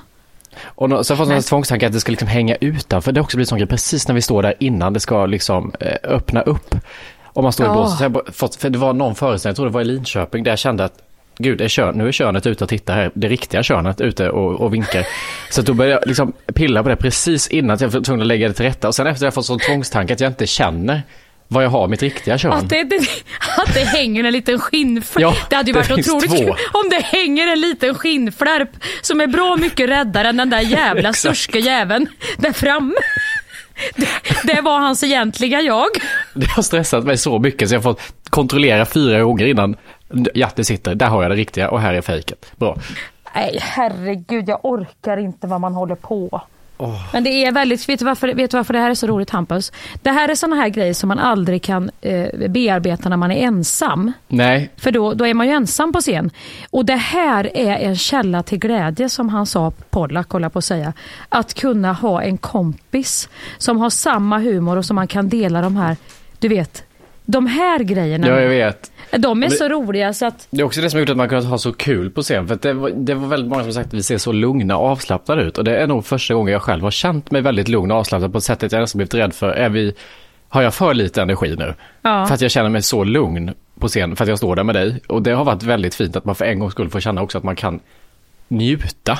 Och har jag fått Nej. en tvångstanke att det ska liksom hänga utanför. Det har också blivit sån grej precis när vi står där innan det ska liksom eh, öppna upp. Om man står i båset. Har för det var någon föreställning, jag tror det var i Linköping, där jag kände att Gud, är kön, nu är könet ute och tittar här. Det riktiga könet ute och, och vinkar. Så då började jag liksom pilla på det precis innan jag var tvungen att lägga det till rätta. Och sen efter jag fått sån tvångstanke att jag inte känner vad jag har mitt riktiga kön. Att det, det, att det hänger en liten skinnflärp. Ja, det hade ju varit otroligt kul om det hänger en liten skinnflärp som är bra mycket räddare än den där jävla Exakt. surske jäveln där framme. Det, det var hans egentliga jag. Det har stressat mig så mycket så jag har fått kontrollera fyra gånger innan. Ja, det sitter. Där har jag det riktiga och här är fejket. Bra. Nej, herregud, jag orkar inte vad man håller på. Men det är väldigt, vet du, varför, vet du varför det här är så roligt Hampus? Det här är såna här grejer som man aldrig kan eh, bearbeta när man är ensam. Nej, För då, då är man ju ensam på scen. Och det här är en källa till glädje som han sa, Pollack håller på att säga. Att kunna ha en kompis som har samma humor och som man kan dela de här, du vet, de här grejerna. ja, jag vet. De är Men- så roliga så att Det är också det som har gjort att man kunnat ha så kul på scen. För det, var, det var väldigt många som sagt att vi ser så lugna och avslappnade ut. Och det är nog första gången jag själv har känt mig väldigt lugn och avslappnad på ett sätt att jag nästan blivit rädd för, är vi, har jag för lite energi nu? Ja. För att jag känner mig så lugn på scen, för att jag står där med dig. Och det har varit väldigt fint att man för en gångs skull får känna också att man kan njuta.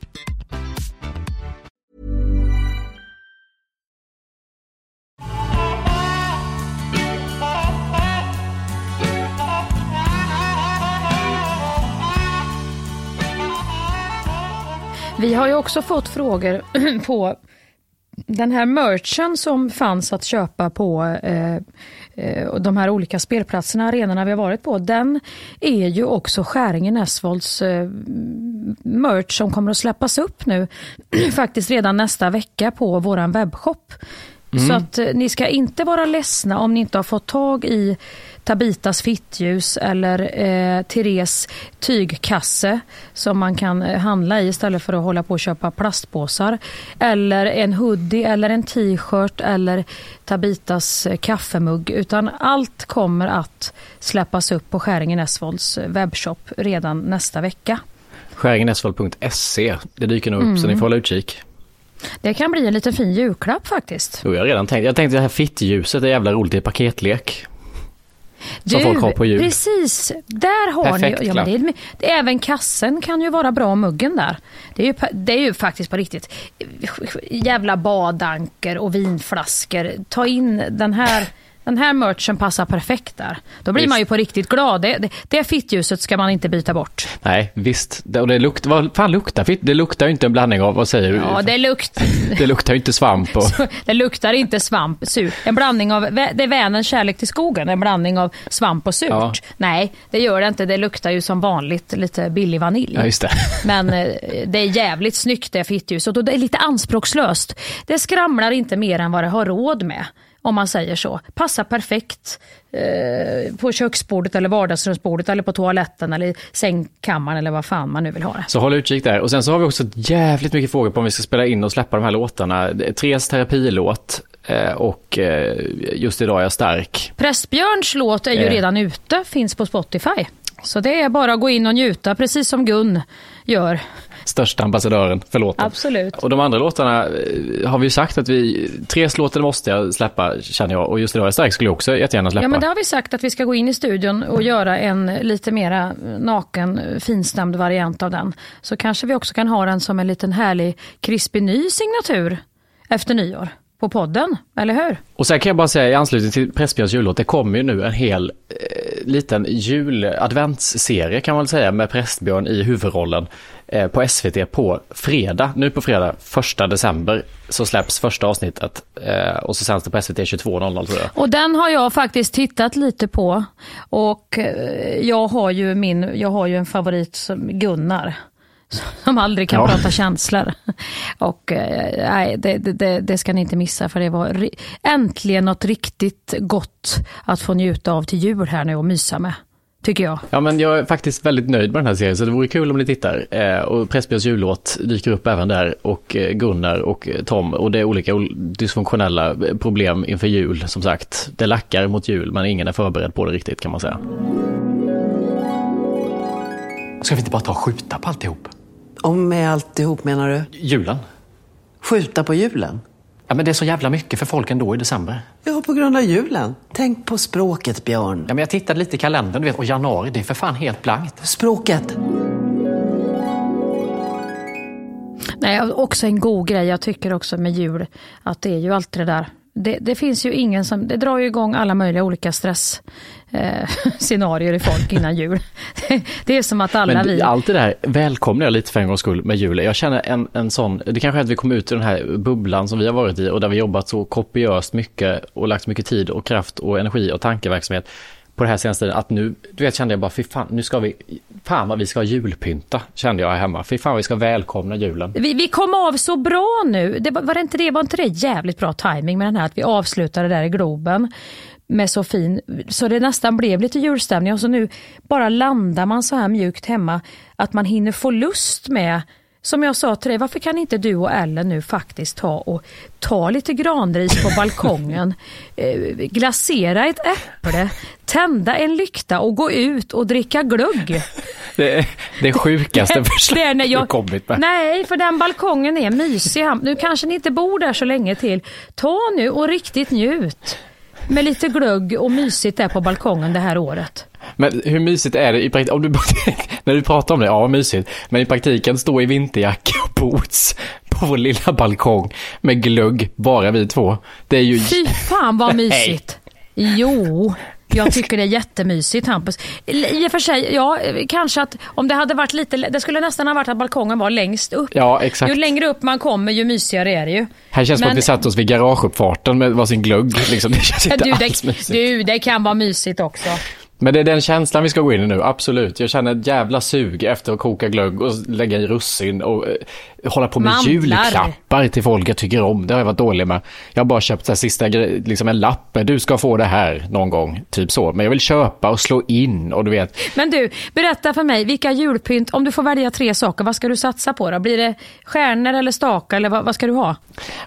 Vi har ju också fått frågor på den här merchen som fanns att köpa på eh, eh, de här olika spelplatserna, arenorna vi har varit på. Den är ju också Skäringen Esvolds eh, merch som kommer att släppas upp nu faktiskt redan nästa vecka på våran webbshop. Så att eh, ni ska inte vara ledsna om ni inte har fått tag i Tabitas fittljus eller eh, Therese tygkasse som man kan eh, handla i istället för att hålla på och köpa plastpåsar. Eller en hoodie eller en t-shirt eller Tabitas eh, kaffemugg. Utan allt kommer att släppas upp på Skäringen Esvolds eh, webbshop redan nästa vecka. Skäringenesvold.se. Det dyker nog upp så ni får hålla utkik. Det kan bli en liten fin julklapp faktiskt. Jo, jag har redan tänkt. Jag tänkte det här fittljuset är jävla roligt i paketlek. Som Du, folk har på jul. Precis, där har Perfekt ni... Ja, men det är, även kassen kan ju vara bra, muggen där. Det är ju, det är ju faktiskt på riktigt. Jävla badanker och vinflaskor. Ta in den här... Den här merchen passar perfekt där. Då blir Visst. man ju på riktigt glad. Det, det, det fittljuset ska man inte byta bort. Nej, visst. Det, och det luktar, vad fan luktar fitt? Det luktar ju inte en blandning av, vad säger du? Ja, det, lukt, det luktar ju inte svamp och... det luktar inte svamp, surt. En blandning av, det är Vänerns kärlek till skogen, en blandning av svamp och surt. Ja. Nej, det gör det inte. Det luktar ju som vanligt lite billig vanilj. Ja, just det. Men eh, det är jävligt snyggt det fittljuset och det är lite anspråkslöst. Det skramlar inte mer än vad det har råd med. Om man säger så. Passar perfekt eh, på köksbordet eller vardagsrumsbordet eller på toaletten eller i sängkammaren eller vad fan man nu vill ha det. Så håll utkik där. Och sen så har vi också jävligt mycket frågor på om vi ska spela in och släppa de här låtarna. Tres terapilåt eh, och eh, Just idag är jag stark. Prästbjörns låt är ju Eh. redan ute, finns på Spotify. Så det är bara att gå in och njuta, precis som Gun gör. Största ambassadören för låten. Absolut. Och de andra låtarna eh, har vi ju sagt att vi, Tres låtar måste jag släppa känner jag och just idag är stark skulle jag också jättegärna släppa. Ja, men det har vi sagt att vi ska gå in i studion och göra en lite mera naken, finstämd variant av den. Så kanske vi också kan ha den som en liten härlig, krispig ny signatur efter nyår på podden, eller hur? Och sen kan jag bara säga i anslutning till Pressbjörns jullåt, det kommer ju nu en hel eh, liten jul-adventsserie kan man väl säga med Prästbjörn i huvudrollen på SVT på fredag. Nu på fredag, första december, så släpps första avsnittet eh, och så sänds det på SVT 22.00 tror jag. Och den har jag faktiskt tittat lite på och eh, jag har ju min, jag har ju en favorit som Gunnar. Som aldrig kan Ja. prata känslor. Och eh, nej, det, det- det, ska ni inte missa för det var äntligen något riktigt gott att få njuta av till jul här nu och mysa med. Tycker jag. Ja men jag är faktiskt väldigt nöjd med den här serien så det vore kul om ni tittar. Eh, och Pressbjörns jullåt dyker upp även där och eh, Gunnar och eh, Tom och det är olika ol- dysfunktionella eh, problem inför jul som sagt. Det lackar mot jul men ingen är förberedd på det riktigt kan man säga. Ska vi inte bara ta och skjuta på alltihop? Om med alltihop menar du? Julen? Skjuta på julen? Ja men det är så jävla mycket för folk ändå i december. Ja, på grund av julen. Tänk på språket, Björn. Ja men jag tittade lite i kalendern du vet och januari det är för fan helt blankt. Språket. Nej, också en god grej jag tycker också med jul, att det är ju alltid det där. Det, det finns ju ingen som, det drar ju igång alla möjliga olika stress eh, scenarier i folk innan jul. det är som att alla Men vi... allt det där välkomnar jag lite för en gångs skull med julen. Jag känner en, en sån, det kanske är att vi kommer ut ur den här bubblan som vi har varit i och där vi jobbat så kopiöst mycket och lagt mycket tid och kraft och energi och tankeverksamhet på det här senaste tiden att nu, du vet kände jag bara fy fan, nu ska vi, fan vad vi ska julpynta kände jag här hemma. Fy fan vad vi ska välkomna julen. Vi, vi kom av så bra nu. Det, var, var, det inte det, var inte det jävligt bra timing med den här att vi avslutade där i Globen med så fin, så det nästan blev lite julstämning och så nu bara landar man så här mjukt hemma att man hinner få lust med som jag sa till dig, varför kan inte du och Ellen nu faktiskt ta och ta lite granris på balkongen, eh, glasera ett äpple, tända en lykta och gå ut och dricka glögg. Det är det sjukaste förslaget du jag- kommit med. Nej, för den balkongen är mysig. Nu kanske ni inte bor där så länge till. Ta nu och riktigt njut. Med lite glögg och mysigt där på balkongen det här året. Men hur mysigt är det i praktiken? Om du, när du pratar om det, ja mysigt. Men i praktiken stå i vinterjacka och boots på vår lilla balkong med glögg, bara vi två. Det är ju... Fy fan vad mysigt. Jo, jag tycker det är jättemysigt Hampus. I och för sig, ja, kanske att om det hade varit lite, det skulle nästan ha varit att balkongen var längst upp. Ja, exakt. Ju längre upp man kommer ju mysigare är det ju. Här känns det som att vi satt oss vid garageuppfarten med varsin glögg. Liksom. Det känns inte Du alls det, mysigt. du, det kan vara mysigt också. Men det är den känslan vi ska gå in i nu, absolut. Jag känner ett jävla sug efter att koka glögg och lägga i russin och eh, hålla på med Mandlar. julklappar till folk jag tycker om. Det har jag varit dålig med. Jag har bara köpt så här sista liksom en lapp. Du ska få det här någon gång, typ så. Men jag vill köpa och slå in och du vet. Men du, berätta för mig, vilka julpynt, om du får välja tre saker, vad ska du satsa på då? Blir det stjärnor eller stakar eller vad, vad ska du ha?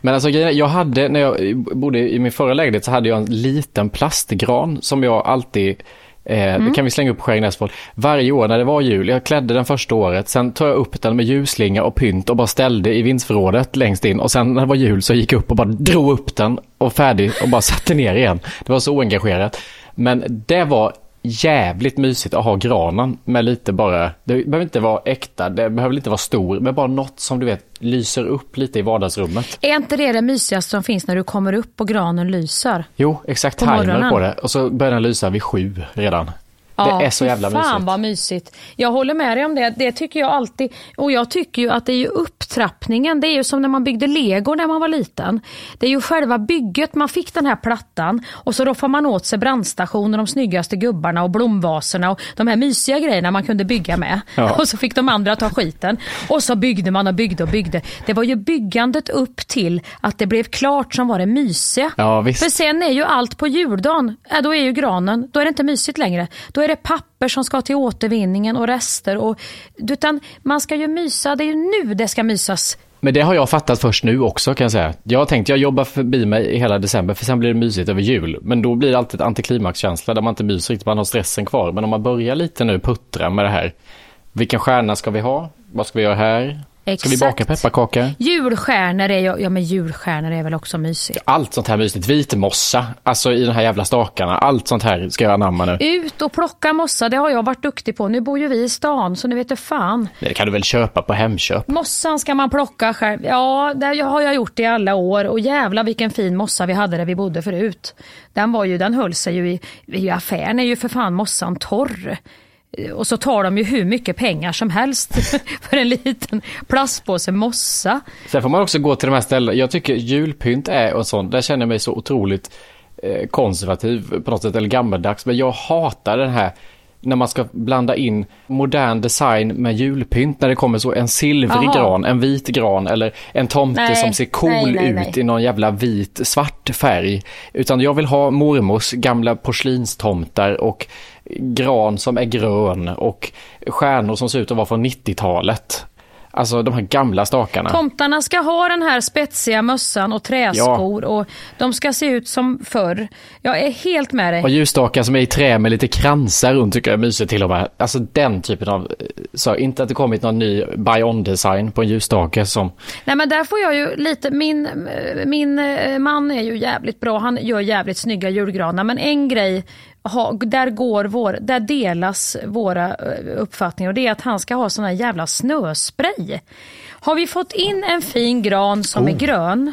Men alltså jag hade, när jag bodde i min förra lägenhet så hade jag en liten plastgran som jag alltid Eh, Det kan vi slänga upp på Skäringnäsvold. Varje år när det var jul, jag klädde den första året, sen tog jag upp den med ljusslinga och pynt och bara ställde i vindsförrådet längst in. Och sen när det var jul så gick jag upp och bara drog upp den och färdig och bara satte ner igen. Det var så oengagerat. Men det var jävligt mysigt att ha granen med lite bara, det behöver inte vara äkta, det behöver inte vara stor, men bara något som du vet lyser upp lite i vardagsrummet. Är inte det det mysigaste som finns när du kommer upp och granen lyser? Jo, exakt På timer på det. Och så börjar den lysa vid sju redan. Det är så jävla fan mysigt. vad mysigt. Jag håller med dig om det. Det tycker jag alltid. Och jag tycker ju att det är ju upptrappningen. Det är ju som när man byggde lego när man var liten. Det är ju själva bygget. Man fick den här plattan och så roffar man åt sig brandstationen, de snyggaste gubbarna och blomvaserna och de här mysiga grejerna man kunde bygga med. Ja. Och så fick de andra ta skiten. Och så byggde man och byggde och byggde. Det var ju byggandet upp till att det blev klart som var det mysiga. Ja. För sen är ju allt på juldagen, ja, då är ju granen, då är det inte mysigt längre. Då är det papper som ska till återvinningen och rester. Och, utan man ska ju mysa, det är ju nu det ska mysas. Men det har jag fattat först nu också kan jag säga. Jag har tänkt, jag jobbar förbi mig hela december för sen blir det mysigt över jul. Men då blir det alltid ett antiklimaxkänsla där man inte myser riktigt, man har stressen kvar. Men om man börjar lite nu puttra med det här. Vilken stjärna ska vi ha? Vad ska vi göra här? Ska vi baka pepparkakor? Julstjärnor är ju, ja men julstjärnor är väl också mysigt. Allt sånt här mysigt. Vitmossa, alltså i de här jävla stakarna. Allt sånt här ska jag anamma nu. Ut och plocka mossa, det har jag varit duktig på. Nu bor ju vi i stan så nu vet du fan. Det kan du väl köpa på Hemköp? Mossan ska man plocka själv. Ja, det har jag gjort i alla år och jävla vilken fin mossa vi hade där vi bodde förut. Den var ju, den höll sig ju i, i affären är ju för fan mossan torr. Och så tar de ju hur mycket pengar som helst för en liten plastpåse mossa. Sen får man också gå till de här ställena. Jag tycker julpynt är en sån, där känner jag mig så otroligt eh, konservativ på något sätt, eller gammaldags. Men jag hatar den här när man ska blanda in modern design med julpynt när det kommer så en silvrig Aha. gran, en vit gran eller en tomte Nej, som ser cool nej, nej, ut i någon jävla vit svart färg. Utan jag vill ha mormors gamla porslinstomtar och gran som är grön och stjärnor som ser ut att vara från 90-talet. Alltså de här gamla stakarna. Tomtarna ska ha den här spetsiga mössan och träskor och de ska se ut som förr. Jag är helt med dig. Och ljusstakar som är i trä med lite kransar runt tycker jag är mysigt till och med. Alltså den typen av, så inte att det kommit någon ny buy-on-design på en ljusstake som, Nej men där får jag ju lite, min, min eh, man är ju jävligt bra, han gör jävligt snygga julgranar men en grej ha, där, går vår, där delas våra eh, uppfattningar och det är att han ska ha sån här jävla snöspray. Har vi fått in en fin gran som är grön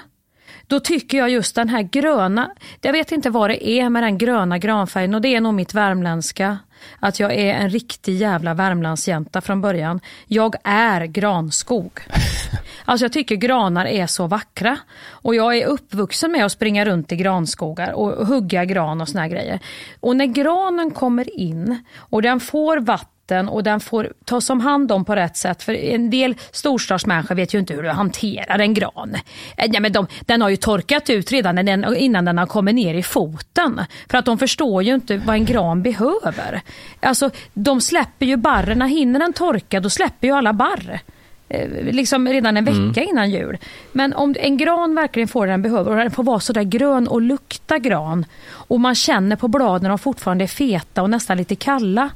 då tycker jag just den här gröna, jag vet inte vad det är med den gröna granfärgen och det är nog mitt värmländska. Att jag är en riktig jävla Värmlandsjänta från början. Jag är granskog. Alltså jag tycker granar är så vackra. Och jag är uppvuxen med att springa runt i granskogar och hugga gran och såna här grejer. Och när granen kommer in och den får vatten och den får tas om hand om på rätt sätt. För en del storstadsmänniskor vet ju inte hur du hanterar en gran. Eh, ja, men de, den har ju torkat ut redan den, innan den har kommit ner i foten. För att de förstår ju inte vad en gran behöver. Alltså, de släpper ju barrerna, hinner den torka då släpper ju alla barr liksom redan en vecka innan jul. Men om en gran verkligen får det den behöver och den får vara sådär grön och lukta gran och man känner på bladen att de fortfarande är feta och nästan lite kalla.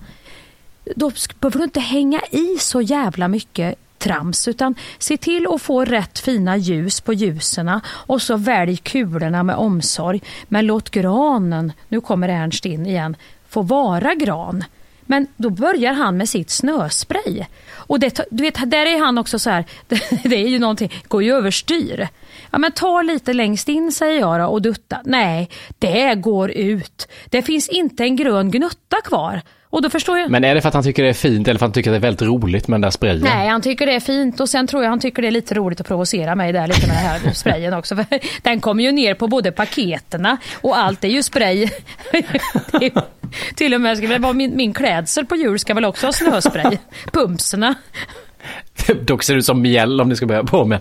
Då behöver du inte hänga i så jävla mycket trams utan se till att få rätt fina ljus på ljuserna och så välj kulorna med omsorg. Men låt granen, nu kommer Ernst in igen, få vara gran. Men då börjar han med sitt snöspray. Och det, du vet, där är han också så här, det är ju någonting, går ju överstyr. Ja men ta lite längst in säger jag då och dutta. Nej, det går ut. Det finns inte en grön gnutta kvar. Och då förstår jag... men är det för att han tycker det är fint eller för att han tycker det är väldigt roligt med den där sprayen? Nej, han tycker det är fint och sen tror jag han tycker det är lite roligt att provocera mig där lite med den här sprayen också. För den kommer ju ner på både paketerna och allt är ju spray. Är- Till och med ska väl vara min, min klädsel på jul ska väl också ha snöspray. Pumpserna. Dock ser det ut som mjäll om ni ska börja på med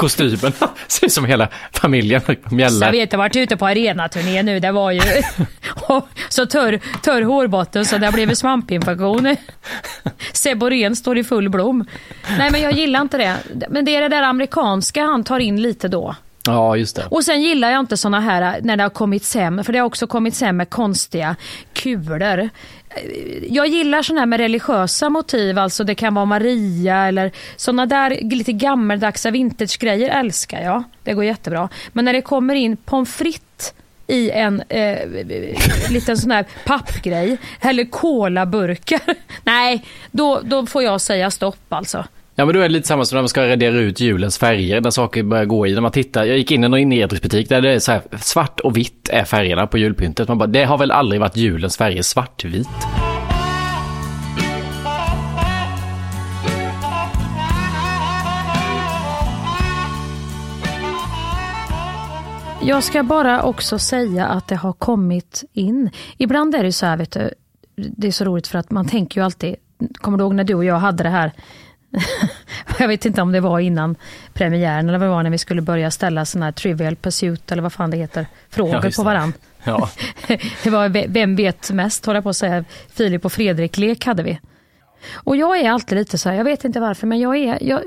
kostymen. Ser ut som hela familjen Jag mjällar. vet, jag varit ute på arenaturné nu. Det var ju så törr, törr hårbotten så det har blivit svampinfektion. Seborén står i full blom. Nej men jag gillar inte det. Men det är det där amerikanska han tar in lite då. Ja, just det. Och sen gillar jag inte såna här när det har kommit sem, för det har också kommit sem med konstiga kulor. Jag gillar sådana här med religiösa motiv, alltså det kan vara Maria eller sådana där lite gammaldags vintage-grejer älskar jag. Det går jättebra. Men när det kommer in pommes frites i en eh, liten sån här pappgrej eller kolaburkar. Nej, då, då får jag säga stopp alltså. Ja men då är det lite samma som när man ska radera ut julens färger, där saker börjar gå i. När man tittar, jag gick in i någon inredningsbutik där det är så här, svart och vitt är färgerna på julpyntet. Man bara, det har väl aldrig varit julens färger svartvit? Jag ska bara också säga att det har kommit in. Ibland är det så här, vet du, det är så roligt för att man tänker ju alltid, kommer du ihåg när du och jag hade det här, jag vet inte om det var innan premiären eller vad det var när vi skulle börja ställa sådana här trivial pursuit eller vad fan det heter, frågor Ja, på varann. Ja. det var ve- Vem vet mest, håller jag på att säga. Filip och Fredrik-lek hade vi. Och jag är alltid lite så här, jag vet inte varför, men jag, är, jag,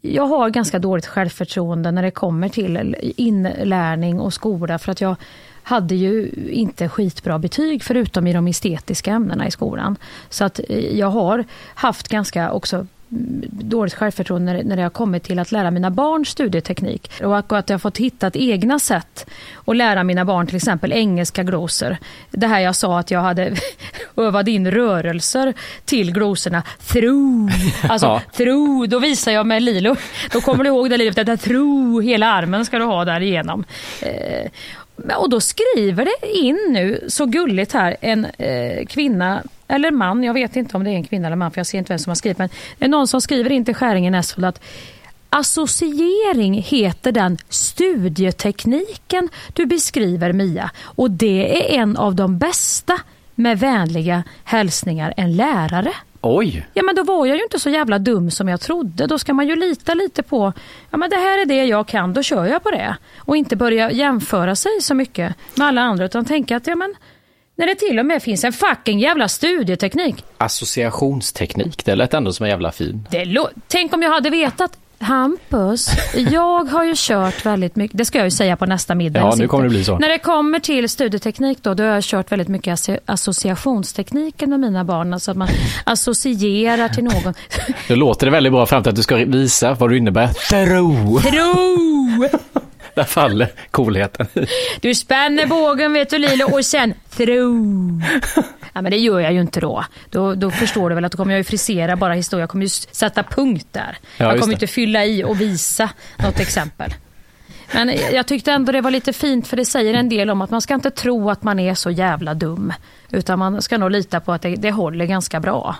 jag har ganska dåligt självförtroende när det kommer till inlärning och skola. För att jag hade ju inte skitbra betyg förutom i de estetiska ämnena i skolan. Så att eh, jag har haft ganska också dåligt självförtroende när, när det har kommit till att lära mina barn studieteknik. Och att jag har fått hitta egna sätt att lära mina barn till exempel engelska glosor. Det här jag sa att jag hade övat in rörelser till glosorna. Through, alltså Ja. through, då visar jag med Lilo. Då kommer du ihåg det livet, det through, hela armen ska du ha där igenom. Eh, och då skriver det in nu, så gulligt här, en eh, kvinna eller man, jag vet inte om det är en kvinna eller man för jag ser inte vem som har skrivit, men det är någon som skriver in till Skäringen Esfold att Associering heter den studietekniken du beskriver Mia och det är en av de bästa med vänliga hälsningar en lärare. Oj! Ja men då var jag ju inte så jävla dum som jag trodde. Då ska man ju lita lite på, ja men det här är det jag kan, då kör jag på det. Och inte börja jämföra sig så mycket med alla andra utan tänka att ja men när det till och med finns en fucking jävla studieteknik. Associationsteknik, det lät ändå som en jävla fin. Det Tänk om jag hade vetat Hampus, jag har ju kört väldigt mycket, det ska jag ju säga på nästa middag. Ja, nu kommer det bli så. När det kommer till studieteknik då, då har jag kört väldigt mycket asso- associationstekniken med mina barn. Alltså att man associerar till någon. Nu låter det väldigt bra fram till att du ska visa vad du innebär. Tro! Tro! Där faller coolheten. Du spänner bågen vet du Lilo och sen tro. Ja men det gör jag ju inte då. Då, då förstår du väl att då kommer jag ju frisera bara historia. Jag kommer ju sätta punkt där. Ja, jag kommer inte fylla i och visa något exempel. Men jag tyckte ändå det var lite fint för det säger en del om att man ska inte tro att man är så jävla dum. Utan man ska nog lita på att det, det håller ganska bra.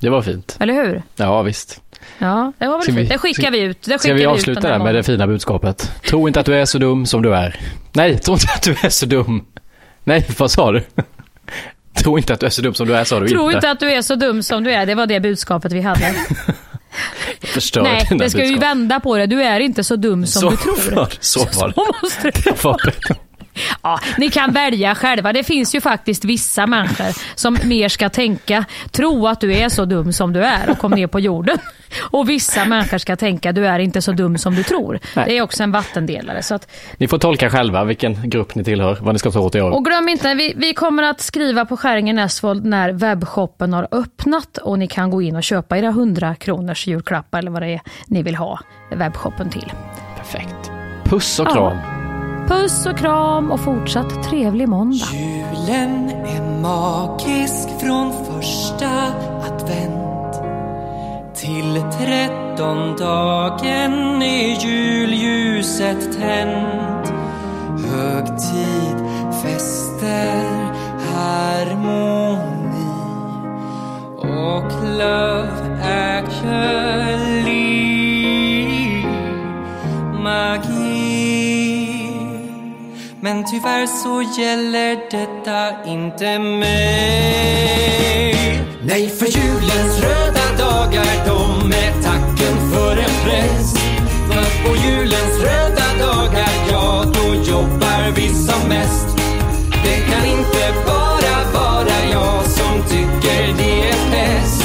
Det var fint. Eller hur? Ja, visst. Ja, det var väl Ska vi- fint. Det skickar vi ut. Det Ska vi ut avsluta där med gången. det fina budskapet? Tro inte att du är så dum som du är. Nej, tro inte att du är så dum. Nej, vad sa du? Tro inte att du är så dum som du är, sa du Tro inte. inte att du är så dum som du är. Det var det budskapet vi hade. Förstör Nej, det ska ju budskap. vända på det. Du är inte så dum som så du tror. Var, så var det. Så måste det Det var det. Ja, ni kan välja själva. Det finns ju faktiskt vissa människor som mer ska tänka, tro att du är så dum som du är och kom ner på jorden. Och vissa människor ska tänka, du är inte så dum som du tror. Nej. Det är också en vattendelare. Så att, Ni får tolka själva vilken grupp ni tillhör, vad ni ska ta åt er och glöm inte, vi, vi kommer att skriva på Skäringen Esvold när webbshoppen har öppnat och ni kan gå in och köpa era 100 kronors julklappar eller vad det är ni vill ha webbshoppen till. Perfekt. Puss och Ja. Puss och kram och fortsatt trevlig måndag. Julen är magisk från första advent till trettondagen är julljuset tänt Högtid, fester, men tyvärr så gäller detta inte mig. Nej, för julens röda dagar, de är tacken för en präst. För på julens röda dagar, ja, då jobbar vi som mest. Det kan inte bara vara jag som tycker det är bäst.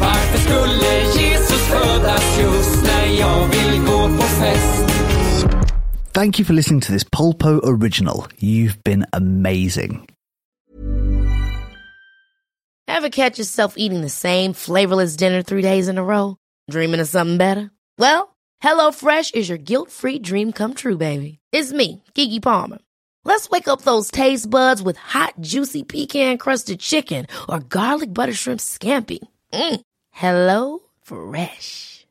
Varför skulle Jesus födas just när jag vill gå på fest? Thank you for listening to this Polpo original. You've been amazing. Ever catch yourself eating the same flavorless dinner three days in a row? Dreaming of something better? Well, HelloFresh is your guilt-free dream come true, baby. It's me, Kiki Palmer. Let's wake up those taste buds with hot, juicy pecan-crusted chicken or garlic butter shrimp scampi. Mm. Hello Fresh.